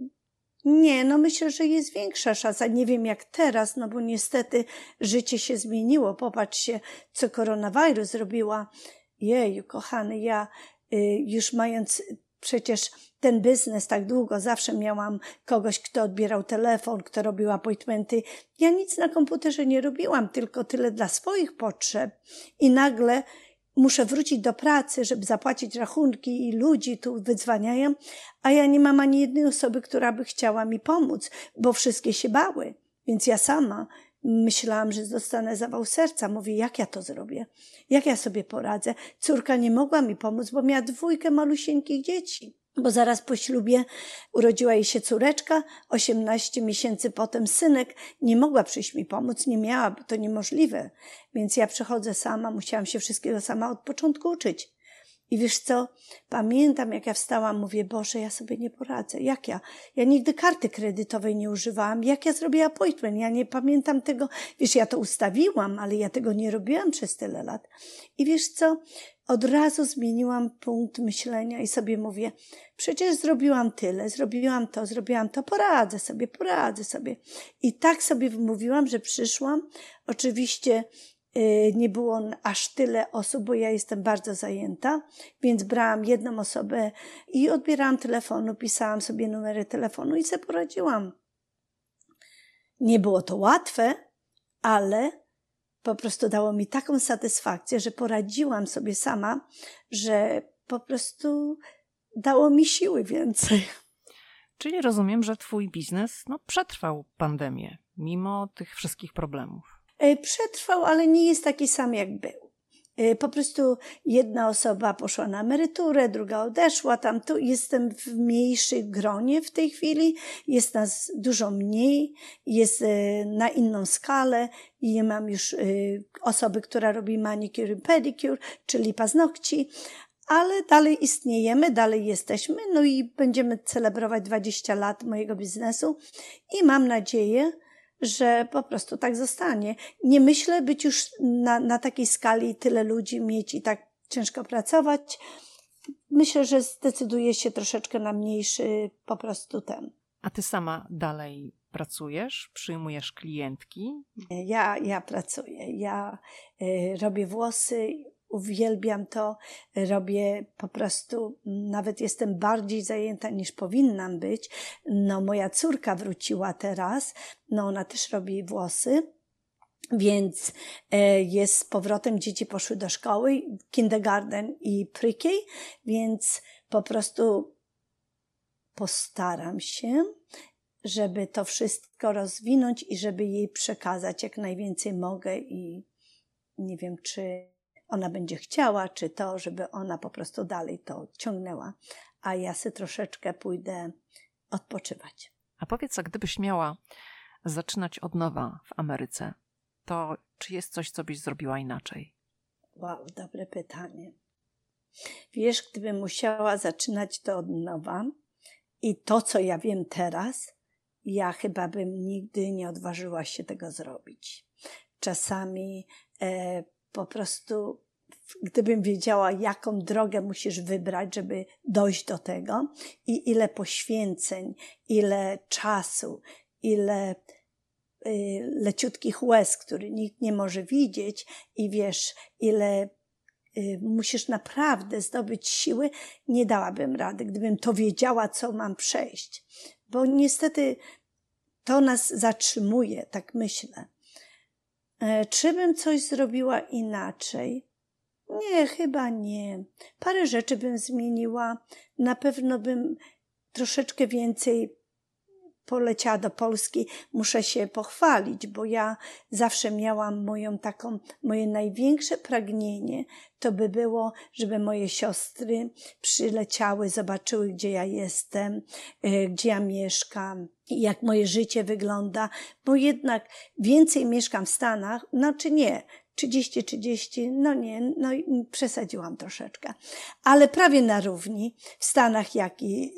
nie, no myślę, że jest większa szansa. Nie wiem jak teraz, no bo niestety życie się zmieniło. Popatrzcie, co koronawirus zrobiła. Jeju, kochany, ja y, już mając przecież ten biznes tak długo, zawsze miałam kogoś, kto odbierał telefon, kto robił appointmenty. Ja nic na komputerze nie robiłam, tylko tyle dla swoich potrzeb. I nagle muszę wrócić do pracy, żeby zapłacić rachunki i ludzi tu wydzwaniają, a ja nie mam ani jednej osoby, która by chciała mi pomóc, bo wszystkie się bały. Więc ja sama myślałam, że dostanę zawał serca. Mówię, jak ja to zrobię? Jak ja sobie poradzę? Córka nie mogła mi pomóc, bo miała dwójkę malusieńkich dzieci bo zaraz po ślubie urodziła jej się córeczka, 18 miesięcy potem synek, nie mogła przyjść mi pomóc, nie miała, to niemożliwe. Więc ja przychodzę sama, musiałam się wszystkiego sama od początku uczyć. I wiesz co, pamiętam jak ja wstałam, mówię, Boże, ja sobie nie poradzę. Jak ja? Ja nigdy karty kredytowej nie używałam. Jak ja zrobię appointment? Ja nie pamiętam tego. Wiesz, ja to ustawiłam, ale ja tego nie robiłam przez tyle lat. I wiesz co, od razu zmieniłam punkt myślenia i sobie mówię, przecież zrobiłam tyle, zrobiłam to, zrobiłam to, poradzę sobie, poradzę sobie. I tak sobie wymówiłam, że przyszłam. Oczywiście nie było aż tyle osób, bo ja jestem bardzo zajęta, więc brałam jedną osobę i odbierałam telefonu, pisałam sobie numery telefonu i sobie poradziłam. Nie było to łatwe, ale po prostu dało mi taką satysfakcję, że poradziłam sobie sama, że po prostu dało mi siły więcej. Czyli rozumiem, że Twój biznes no, przetrwał pandemię, mimo tych wszystkich problemów. E, przetrwał, ale nie jest taki sam, jak był. Y, po prostu jedna osoba poszła na emeryturę, druga odeszła. Tam tu jestem w mniejszym gronie w tej chwili, jest nas dużo mniej, jest y, na inną skalę i mam już osoby, która robi manicure i pedicure, czyli paznokci, ale dalej istniejemy, dalej jesteśmy, no i będziemy celebrować 20 lat mojego biznesu i mam nadzieję, że po prostu tak zostanie. Nie myślę być już na, na takiej skali tyle ludzi mieć i tak ciężko pracować. Myślę, że zdecyduje się troszeczkę na mniejszy po prostu ten. A ty sama dalej pracujesz? Przyjmujesz klientki? Ja, ja pracuję. Ja y, robię włosy, uwielbiam to, robię po prostu, nawet jestem bardziej zajęta niż powinnam być. No, moja córka wróciła teraz, no ona też robi włosy. Więc e, jest z powrotem, dzieci poszły do szkoły, kindergarten i pre więc po prostu postaram się, żeby to wszystko rozwinąć i żeby jej przekazać jak najwięcej mogę i nie wiem, czy ona będzie chciała, czy to, żeby ona po prostu dalej to ciągnęła, a ja sobie troszeczkę pójdę odpoczywać. A powiedz, a gdybyś miała zaczynać od nowa w Ameryce, to czy jest coś, co byś zrobiła inaczej? Wow, dobre pytanie. Wiesz, gdybym musiała zaczynać to od nowa i to, co ja wiem teraz, ja chyba bym nigdy nie odważyła się tego zrobić. Czasami e, po prostu, gdybym wiedziała, jaką drogę musisz wybrać, żeby dojść do tego i ile poświęceń, ile czasu, ile y, leciutkich łez, który nikt nie może widzieć i wiesz, ile y, musisz naprawdę zdobyć siły, nie dałabym rady, gdybym to wiedziała, co mam przejść. Bo niestety to nas zatrzymuje, tak myślę. E, czy bym coś zrobiła inaczej? Nie, chyba nie. Parę rzeczy bym zmieniła. Na pewno bym troszeczkę więcej poleciała do Polski, muszę się pochwalić, bo ja zawsze miałam moją taką, moje największe pragnienie. To by było, żeby moje siostry przyleciały, zobaczyły, gdzie ja jestem, e, gdzie ja mieszkam, jak moje życie wygląda, bo jednak więcej mieszkam w Stanach, znaczy nie, 30-30, no nie, no przesadziłam troszeczkę, ale prawie na równi w Stanach, jak i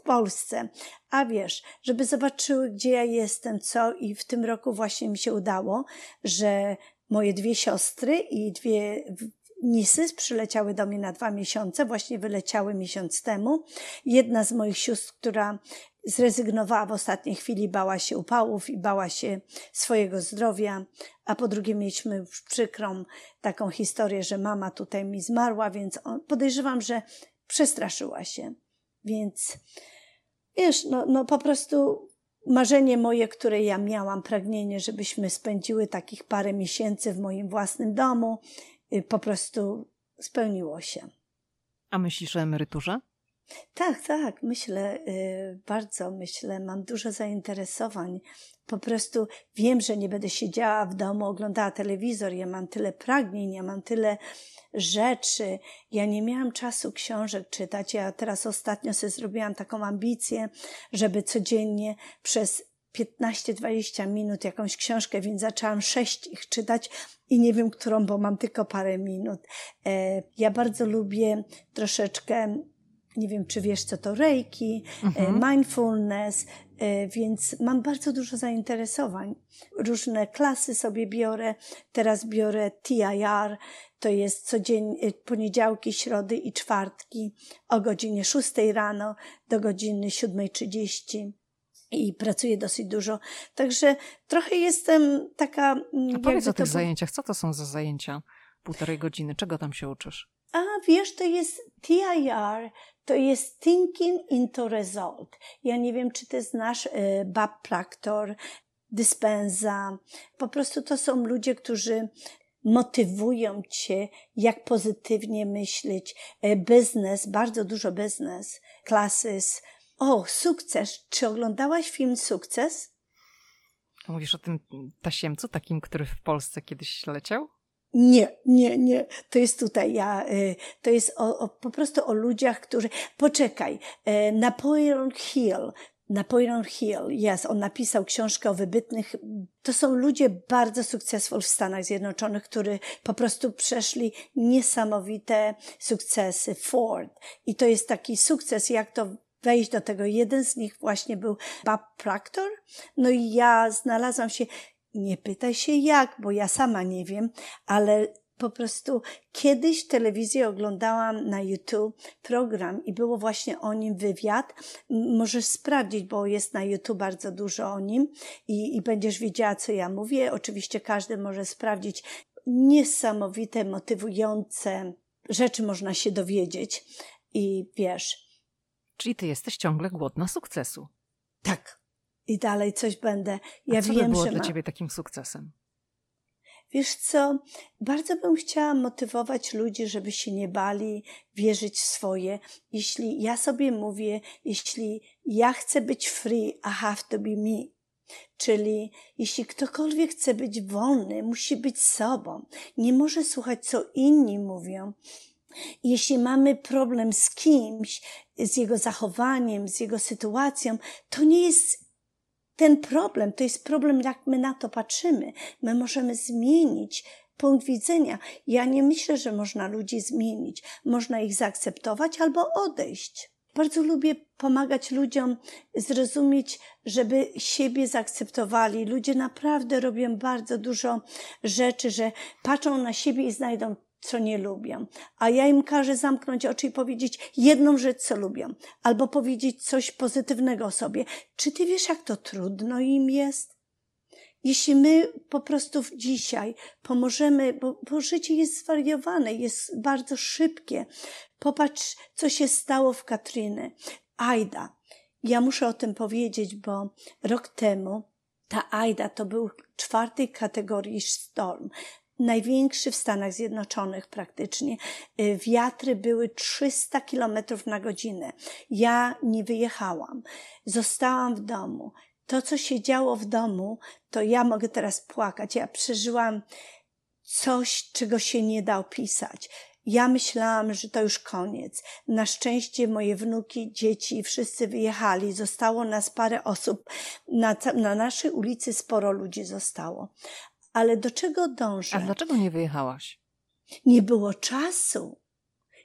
w Polsce. A wiesz, żeby zobaczyły, gdzie ja jestem, co i w tym roku właśnie mi się udało, że moje dwie siostry i dwie Nisy przyleciały do mnie na dwa miesiące, właśnie wyleciały miesiąc temu. Jedna z moich sióstr, która zrezygnowała w ostatniej chwili, bała się upałów i bała się swojego zdrowia, a po drugie mieliśmy przykrą taką historię, że mama tutaj mi zmarła, więc podejrzewam, że przestraszyła się. Więc wiesz, no, no po prostu marzenie moje, które ja miałam, pragnienie, żebyśmy spędziły takich parę miesięcy w moim własnym domu, y, po prostu spełniło się. A myślisz o emeryturze? Tak, tak, myślę, y, bardzo myślę, mam dużo zainteresowań. Po prostu wiem, że nie będę siedziała w domu, oglądała telewizor, ja mam tyle pragnień, ja mam tyle rzeczy. Ja nie miałam czasu książek czytać. Ja teraz ostatnio sobie zrobiłam taką ambicję, żeby codziennie przez 15-20 minut jakąś książkę, więc zaczęłam sześć ich czytać i nie wiem, którą, bo mam tylko parę minut. E, ja bardzo lubię troszeczkę nie wiem, czy wiesz, co to reiki, e, mhm. mindfulness, e, więc mam bardzo dużo zainteresowań. Różne klasy sobie biorę. Teraz biorę TIR, to jest codziennie, poniedziałki, środy i czwartki o godzinie 6 rano do godziny 7.30 i pracuję dosyć dużo. Także trochę jestem taka. A powiedz o tych to... zajęciach. Co to są za zajęcia? Półtorej godziny. Czego tam się uczysz? A wiesz, to jest TIR, to jest Thinking into Result. Ja nie wiem, czy ty znasz y, Bob Proctor. Po prostu to są ludzie, którzy motywują cię, jak pozytywnie myśleć. Y, biznes, bardzo dużo biznes, klasys. O, sukces. Czy oglądałaś film Sukces? Mówisz o tym tasiemcu, takim, który w Polsce kiedyś leciał? Nie, nie, nie. To jest tutaj ja. Y, to jest o, o, po prostu o ludziach, którzy. Poczekaj. Y, Napoleon Hill. Napoleon Hill, jest, on napisał książkę o wybitnych. To są ludzie bardzo sukcesywni w Stanach Zjednoczonych, którzy po prostu przeszli niesamowite sukcesy. Ford. I to jest taki sukces, jak to wejść do tego. Jeden z nich właśnie był Bob Proctor. No i ja znalazłam się, nie pytaj się jak, bo ja sama nie wiem, ale po prostu kiedyś telewizję oglądałam na YouTube program i było właśnie o nim wywiad. Możesz sprawdzić, bo jest na YouTube bardzo dużo o nim i, i będziesz wiedziała, co ja mówię. Oczywiście każdy może sprawdzić. Niesamowite, motywujące rzeczy można się dowiedzieć i wiesz. Czyli ty jesteś ciągle głodna sukcesu. Tak, i dalej coś będę. Ja A co wiem, było że dla ma... ciebie takim sukcesem? Wiesz co, bardzo bym chciała motywować ludzi, żeby się nie bali wierzyć w swoje. Jeśli ja sobie mówię, jeśli ja chcę być free, I have to be me. Czyli jeśli ktokolwiek chce być wolny, musi być sobą. Nie może słuchać, co inni mówią. Jeśli mamy problem z kimś, z jego zachowaniem, z jego sytuacją, to nie jest ten problem to jest problem, jak my na to patrzymy. My możemy zmienić punkt widzenia. Ja nie myślę, że można ludzi zmienić. Można ich zaakceptować albo odejść. Bardzo lubię pomagać ludziom zrozumieć, żeby siebie zaakceptowali. Ludzie naprawdę robią bardzo dużo rzeczy, że patrzą na siebie i znajdą co nie lubią, a ja im każę zamknąć oczy i powiedzieć jedną rzecz, co lubią, albo powiedzieć coś pozytywnego o sobie. Czy ty wiesz, jak to trudno im jest? Jeśli my po prostu dzisiaj pomożemy, bo, bo życie jest zwariowane, jest bardzo szybkie. Popatrz, co się stało w Katryny. Ajda. Ja muszę o tym powiedzieć, bo rok temu ta Aida to był czwartej kategorii storm największy w Stanach Zjednoczonych praktycznie. Y, wiatry były 300 kilometrów na godzinę. Ja nie wyjechałam. Zostałam w domu. to, co się działo w domu, to ja mogę teraz płakać. Ja przeżyłam coś, czego się nie da opisać. Ja myślałam, że to już koniec. Na szczęście moje wnuki, dzieci, wszyscy wyjechali. Zostało nas parę osób. Na, na naszej ulicy sporo ludzi zostało. Ale do czego dążę? A dlaczego nie wyjechałaś? Nie było czasu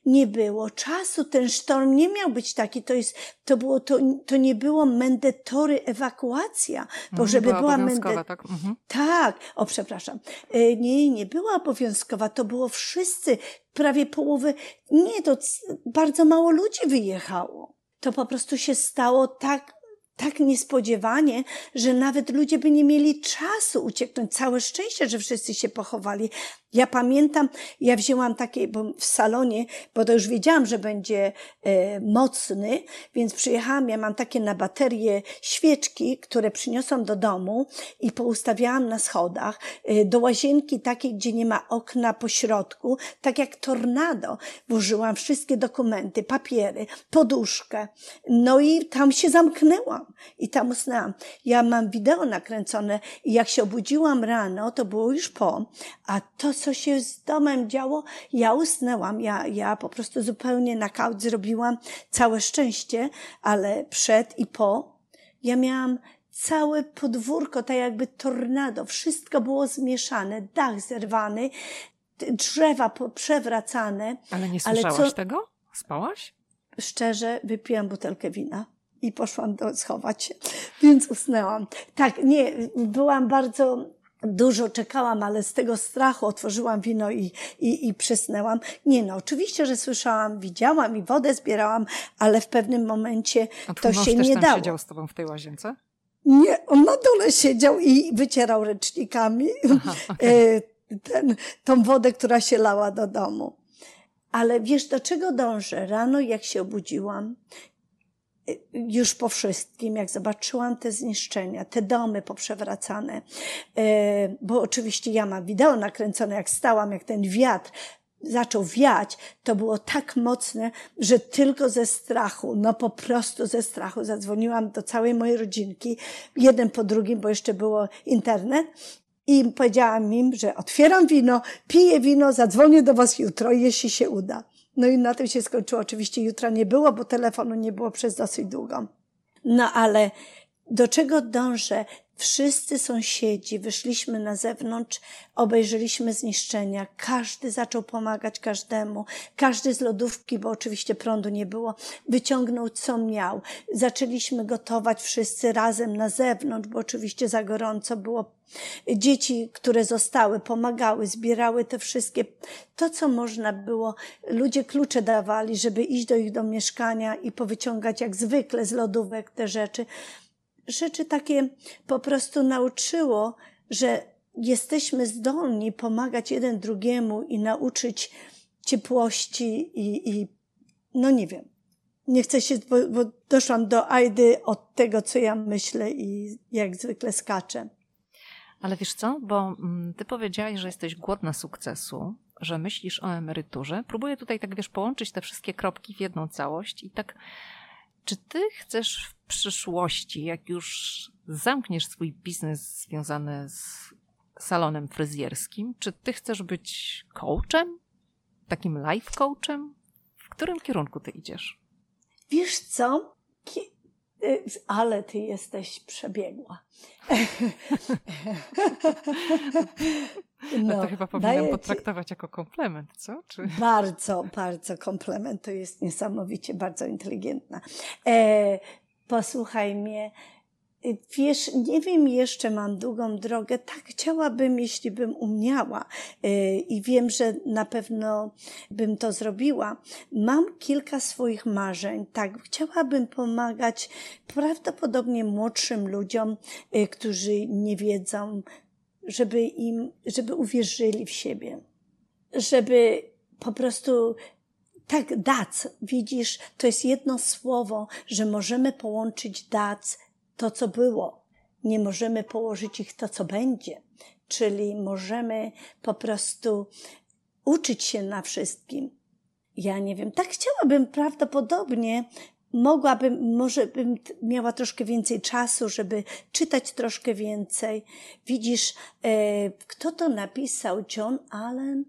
nie było czasu, ten sztorm nie miał być taki, to jest, to było, to, to nie było mandatory ewakuacja, bo mhm, żeby była, była mandat... tak? Mhm. Tak, o przepraszam. E, nie, nie była obowiązkowa, to było wszyscy, prawie połowy, nie, to bardzo mało ludzi wyjechało. To po prostu się stało tak tak niespodziewanie, że nawet ludzie by nie mieli czasu ucieknąć. Całe szczęście, że wszyscy się pochowali. Ja pamiętam, ja wzięłam takie, bo w salonie, bo to już wiedziałam, że będzie e, mocny, więc przyjechałam, ja mam takie na baterię świeczki, które przyniosłam do domu i poustawiałam na schodach, e, do łazienki takiej, gdzie nie ma okna po środku, tak jak tornado. Włożyłam wszystkie dokumenty, papiery, poduszkę, no i tam się zamknęłam i tam usnęłam. Ja mam wideo nakręcone i jak się obudziłam rano, to było już po, a to się z domem działo, ja usnęłam. Ja, ja po prostu zupełnie na kaut zrobiłam całe szczęście, ale przed i po ja miałam całe podwórko, tak jakby tornado. Wszystko było zmieszane, dach zerwany, drzewa przewracane. Ale nie słyszałaś ale co... tego? Spałaś? Szczerze, wypiłam butelkę wina i poszłam do, schować się, więc usnęłam. Tak, nie, byłam bardzo dużo czekałam, ale z tego strachu otworzyłam wino i, i, i przysnęłam. Nie no, oczywiście, że słyszałam, widziałam i wodę zbierałam, ale w pewnym momencie A to się też nie tam dało. siedział z tobą w tej łazience? Nie, on na dole siedział i wycierał ręcznikami Aha, okay. ten, tą wodę, która się lała do domu. Ale wiesz, do czego dążę? Rano, jak się obudziłam, już po wszystkim, jak zobaczyłam te zniszczenia, te domy poprzewracane, e, bo oczywiście ja mam wideo nakręcone, jak stałam, jak ten wiatr zaczął wiać, to było tak mocne, że tylko ze strachu, no po prostu ze strachu zadzwoniłam do całej mojej rodzinki, jeden po drugim, bo jeszcze było internet i powiedziałam im, że otwieram wino, piję wino, zadzwonię do was jutro, jeśli się uda. No i na tym się skończyło. Oczywiście jutra nie było, bo telefonu nie było przez dosyć długo. No ale do czego dążę? Wszyscy sąsiedzi wyszliśmy na zewnątrz, obejrzeliśmy zniszczenia. Każdy zaczął pomagać każdemu. Każdy z lodówki, bo oczywiście prądu nie było, wyciągnął co miał. Zaczęliśmy gotować wszyscy razem na zewnątrz, bo oczywiście za gorąco było. Dzieci, które zostały, pomagały, zbierały te wszystkie, to co można było. Ludzie klucze dawali, żeby iść do ich do mieszkania i powyciągać jak zwykle z lodówek te rzeczy rzeczy takie po prostu nauczyło, że jesteśmy zdolni pomagać jeden drugiemu i nauczyć ciepłości i, i no nie wiem. Nie chcę się, bo, bo doszłam do Aidy od tego, co ja myślę i jak zwykle skaczę. Ale wiesz co, bo mm, ty powiedziałaś, że jesteś głodna sukcesu, że myślisz o emeryturze. Próbuję tutaj tak, wiesz, połączyć te wszystkie kropki w jedną całość i tak czy ty chcesz przyszłości, jak już zamkniesz swój biznes związany z salonem fryzjerskim, czy ty chcesz być coachem? Takim life coachem? W którym kierunku ty idziesz? Wiesz co? Y, ale ty jesteś przebiegła. No, to chyba powinnam potraktować ci... jako komplement, co? Czy... Bardzo, bardzo komplement. To jest niesamowicie bardzo inteligentna. E, posłuchaj mnie. Wiesz, nie wiem, jeszcze mam długą drogę. Tak chciałabym, jeśli bym umiała e, i wiem, że na pewno bym to zrobiła. Mam kilka swoich marzeń. Tak, chciałabym pomagać prawdopodobnie młodszym ludziom, e, którzy nie wiedzą, żeby im, żeby uwierzyli w siebie, żeby po prostu tak dac, widzisz, to jest jedno słowo, że możemy połączyć dac to, co było. Nie możemy położyć ich to, co będzie. Czyli możemy po prostu uczyć się na wszystkim. Ja nie wiem, tak chciałabym prawdopodobnie mogłabym, może bym miała troszkę więcej czasu, żeby czytać troszkę więcej. Widzisz, e, kto to napisał? John Allen?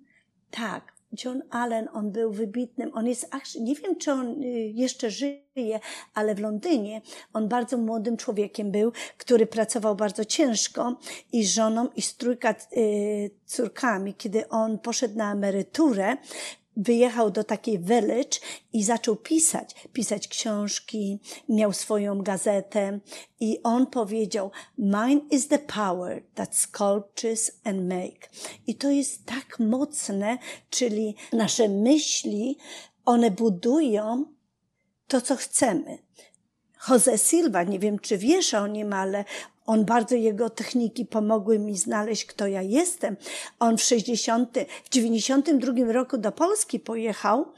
Tak, John Allen, on był wybitnym, on jest, nie wiem czy on y, jeszcze żyje, ale w Londynie on bardzo młodym człowiekiem był, który pracował bardzo ciężko i żoną i z trójka y, córkami, kiedy on poszedł na emeryturę, wyjechał do takiej village i zaczął pisać, pisać książki, miał swoją gazetę i on powiedział, mine is the power that sculptures and make. I to jest tak mocne, czyli nasze myśli, one budują to, co chcemy. Jose Silva, nie wiem czy wiesz o nim, ale on bardzo, jego techniki pomogły mi znaleźć, kto ja jestem. On w 60, w 92 roku do Polski pojechał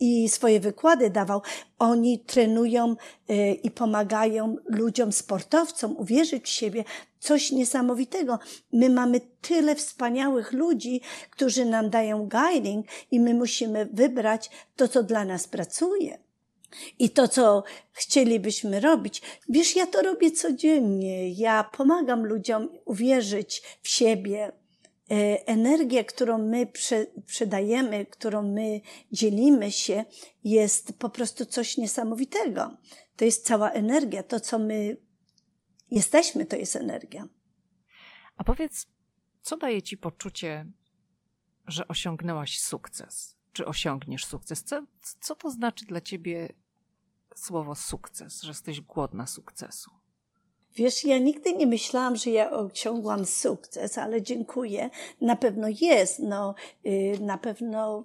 i swoje wykłady dawał. Oni trenują y, i pomagają ludziom, sportowcom uwierzyć w siebie. Coś niesamowitego. My mamy tyle wspaniałych ludzi, którzy nam dają guiding i my musimy wybrać to, co dla nas pracuje i to, co chcielibyśmy robić. Wiesz, ja to robię codziennie. Ja pomagam ludziom uwierzyć w siebie. E, energia, którą my przedajemy, którą my dzielimy się, jest po prostu coś niesamowitego. To jest cała energia. To, co my jesteśmy, to jest energia. A powiedz, co daje ci poczucie, że osiągnęłaś sukces? Czy osiągniesz sukces? Co, co to znaczy dla ciebie słowo sukces, że jesteś głodna sukcesu? Wiesz, ja nigdy nie myślałam, że ja osiągłam sukces, ale dziękuję. Na pewno jest, no, y, na pewno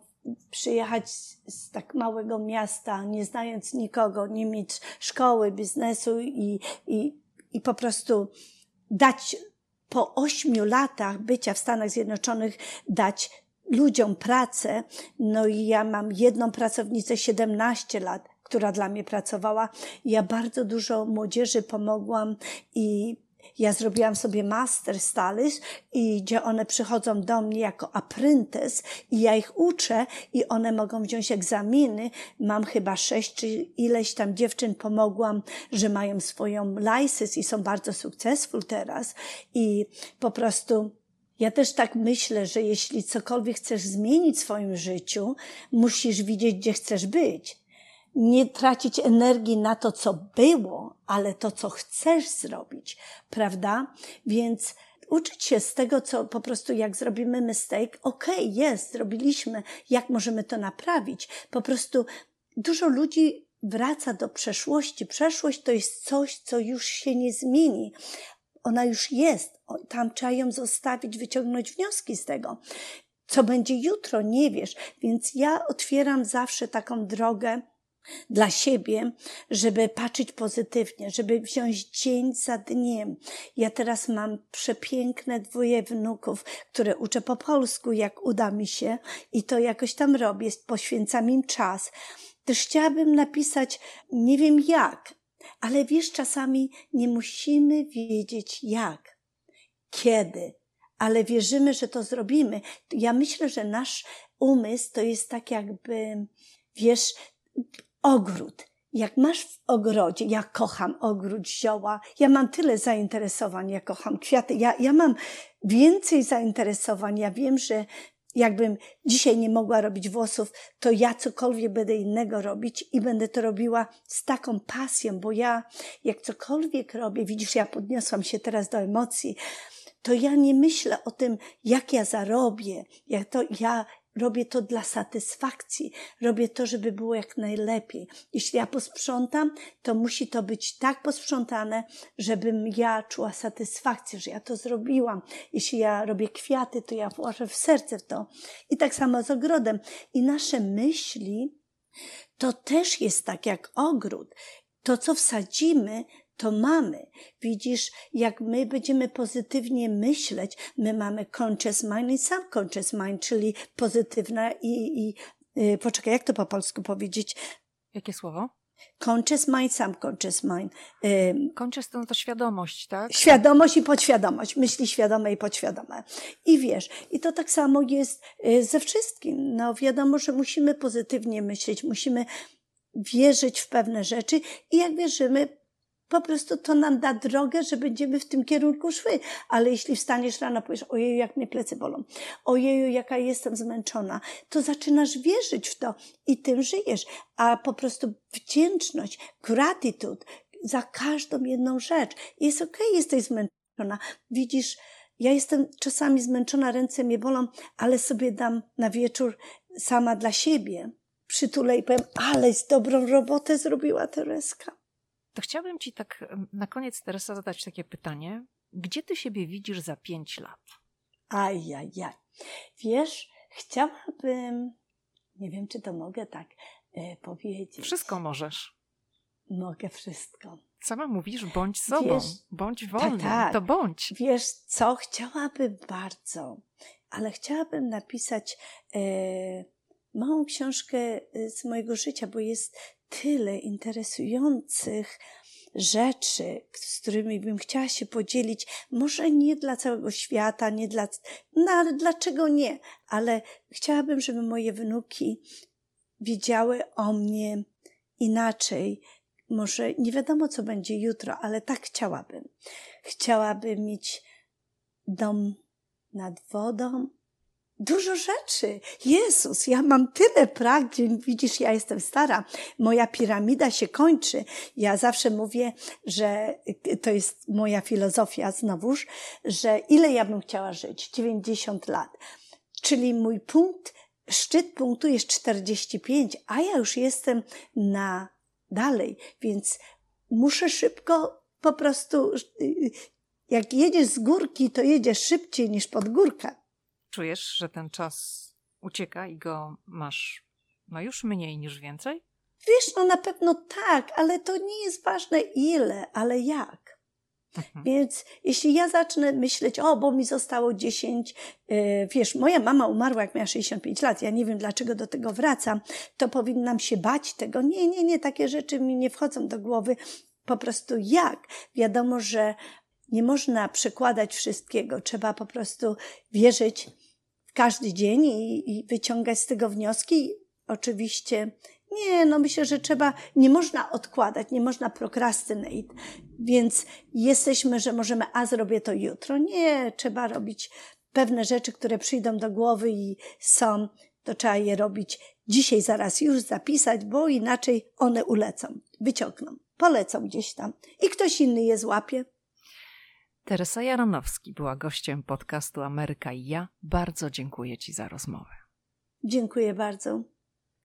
przyjechać z tak małego miasta, nie znając nikogo, nie mieć szkoły, biznesu i, i, i po prostu dać po ośmiu latach bycia w Stanach Zjednoczonych, dać ludziom pracę. No i ja mam jedną pracownicę 17 lat, która dla mnie pracowała. Ja bardzo dużo młodzieży pomogłam i ja zrobiłam sobie master stylist i gdzie one przychodzą do mnie jako apprentice i ja ich uczę i one mogą wziąć egzaminy. Mam chyba sześć czy ileś tam dziewczyn pomogłam, że mają swoją license i są bardzo successful teraz i po prostu ja też tak myślę, że jeśli cokolwiek chcesz zmienić w swoim życiu, musisz widzieć, gdzie chcesz być nie tracić energii na to, co było, ale to, co chcesz zrobić, prawda? Więc uczyć się z tego, co po prostu jak zrobimy mistake, okej, okay, jest, zrobiliśmy, jak możemy to naprawić. Po prostu dużo ludzi wraca do przeszłości. Przeszłość to jest coś, co już się nie zmieni. Ona już jest. Tam trzeba ją zostawić, wyciągnąć wnioski z tego. Co będzie jutro, nie wiesz. Więc ja otwieram zawsze taką drogę, dla siebie, żeby patrzeć pozytywnie, żeby wziąć dzień za dniem. Ja teraz mam przepiękne dwoje wnuków, które uczę po polsku, jak uda mi się i to jakoś tam robię, poświęcam im czas. Też chciałabym napisać, nie wiem jak, ale wiesz, czasami nie musimy wiedzieć jak, kiedy, ale wierzymy, że to zrobimy. Ja myślę, że nasz umysł to jest tak jakby, wiesz, ogród. Jak masz w ogrodzie, ja kocham ogród, zioła, ja mam tyle zainteresowań, ja kocham kwiaty, ja, ja mam więcej zainteresowań, ja wiem, że jakbym dzisiaj nie mogła robić włosów, to ja cokolwiek będę innego robić i będę to robiła z taką pasją, bo ja jak cokolwiek robię, widzisz, ja podniosłam się teraz do emocji, to ja nie myślę o tym, jak ja zarobię, jak to ja Robię to dla satysfakcji. Robię to, żeby było jak najlepiej. Jeśli ja posprzątam, to musi to być tak posprzątane, żebym ja czuła satysfakcję, że ja to zrobiłam. Jeśli ja robię kwiaty, to ja włożę w serce w to. I tak samo z ogrodem. I nasze myśli, to też jest tak jak ogród. To, co wsadzimy, to mamy. Widzisz, jak my będziemy pozytywnie myśleć, my mamy conscious mind i subconscious mind, czyli pozytywna i, i yy, poczekaj, jak to po polsku powiedzieć? Jakie słowo? Conscious mind, subconscious mind. Yy, conscious to, to świadomość, tak? Świadomość i podświadomość, myśli świadome i podświadome. I wiesz, i to tak samo jest y, ze wszystkim. No wiadomo, że musimy pozytywnie myśleć, musimy wierzyć w pewne rzeczy i jak wierzymy, po prostu to nam da drogę, że będziemy w tym kierunku szły. Ale jeśli wstaniesz rano, powiesz, ojeju, jak mnie plecy bolą, ojeju, jaka jestem zmęczona, to zaczynasz wierzyć w to i tym żyjesz. A po prostu wdzięczność, gratitude za każdą jedną rzecz. Jest okej, okay, jesteś zmęczona. Widzisz, ja jestem czasami zmęczona, ręce mnie bolą, ale sobie dam na wieczór sama dla siebie. Przytulę i powiem, ale z dobrą robotę zrobiła Tereska. To chciałabym Ci tak na koniec, Teresa, zadać takie pytanie. Gdzie Ty siebie widzisz za pięć lat? Ajajaj. Wiesz, chciałabym, nie wiem, czy to mogę tak e, powiedzieć. Wszystko możesz. Mogę wszystko. Sama mówisz, bądź sobą, wiesz, bądź wolny, tak, tak. to bądź. Wiesz co, chciałabym bardzo, ale chciałabym napisać e, małą książkę e, z mojego życia, bo jest tyle interesujących rzeczy, z którymi bym chciała się podzielić. Może nie dla całego świata, nie dla, no ale dlaczego nie? Ale chciałabym, żeby moje wnuki wiedziały o mnie inaczej. Może nie wiadomo, co będzie jutro, ale tak chciałabym. Chciałabym mieć dom nad wodą, Dużo rzeczy. Jezus, ja mam tyle pragnień. Widzisz, ja jestem stara. Moja piramida się kończy. Ja zawsze mówię, że to jest moja filozofia znowuż, że ile ja bym chciała żyć? 90 lat. Czyli mój punkt, szczyt punktu jest 45, a ja już jestem na dalej, więc muszę szybko po prostu, jak jedziesz z górki, to jedziesz szybciej niż pod górkę. Czujesz, że ten czas ucieka i go masz no już mniej niż więcej? Wiesz, no na pewno tak, ale to nie jest ważne ile, ale jak. Mhm. Więc jeśli ja zacznę myśleć, o, bo mi zostało 10, yy, wiesz, moja mama umarła jak miała 65 lat, ja nie wiem dlaczego do tego wracam, to powinnam się bać tego. Nie, nie, nie, takie rzeczy mi nie wchodzą do głowy. Po prostu jak? Wiadomo, że nie można przekładać wszystkiego, trzeba po prostu wierzyć każdy dzień i, i wyciągać z tego wnioski. Oczywiście nie, no myślę, że trzeba, nie można odkładać, nie można procrastinate, więc jesteśmy, że możemy, a zrobię to jutro. Nie, trzeba robić pewne rzeczy, które przyjdą do głowy i są, to trzeba je robić dzisiaj, zaraz już zapisać, bo inaczej one ulecą, wyciągną, polecą gdzieś tam i ktoś inny je złapie. Teresa Jaranowski była gościem podcastu Ameryka i ja. Bardzo dziękuję Ci za rozmowę. Dziękuję bardzo.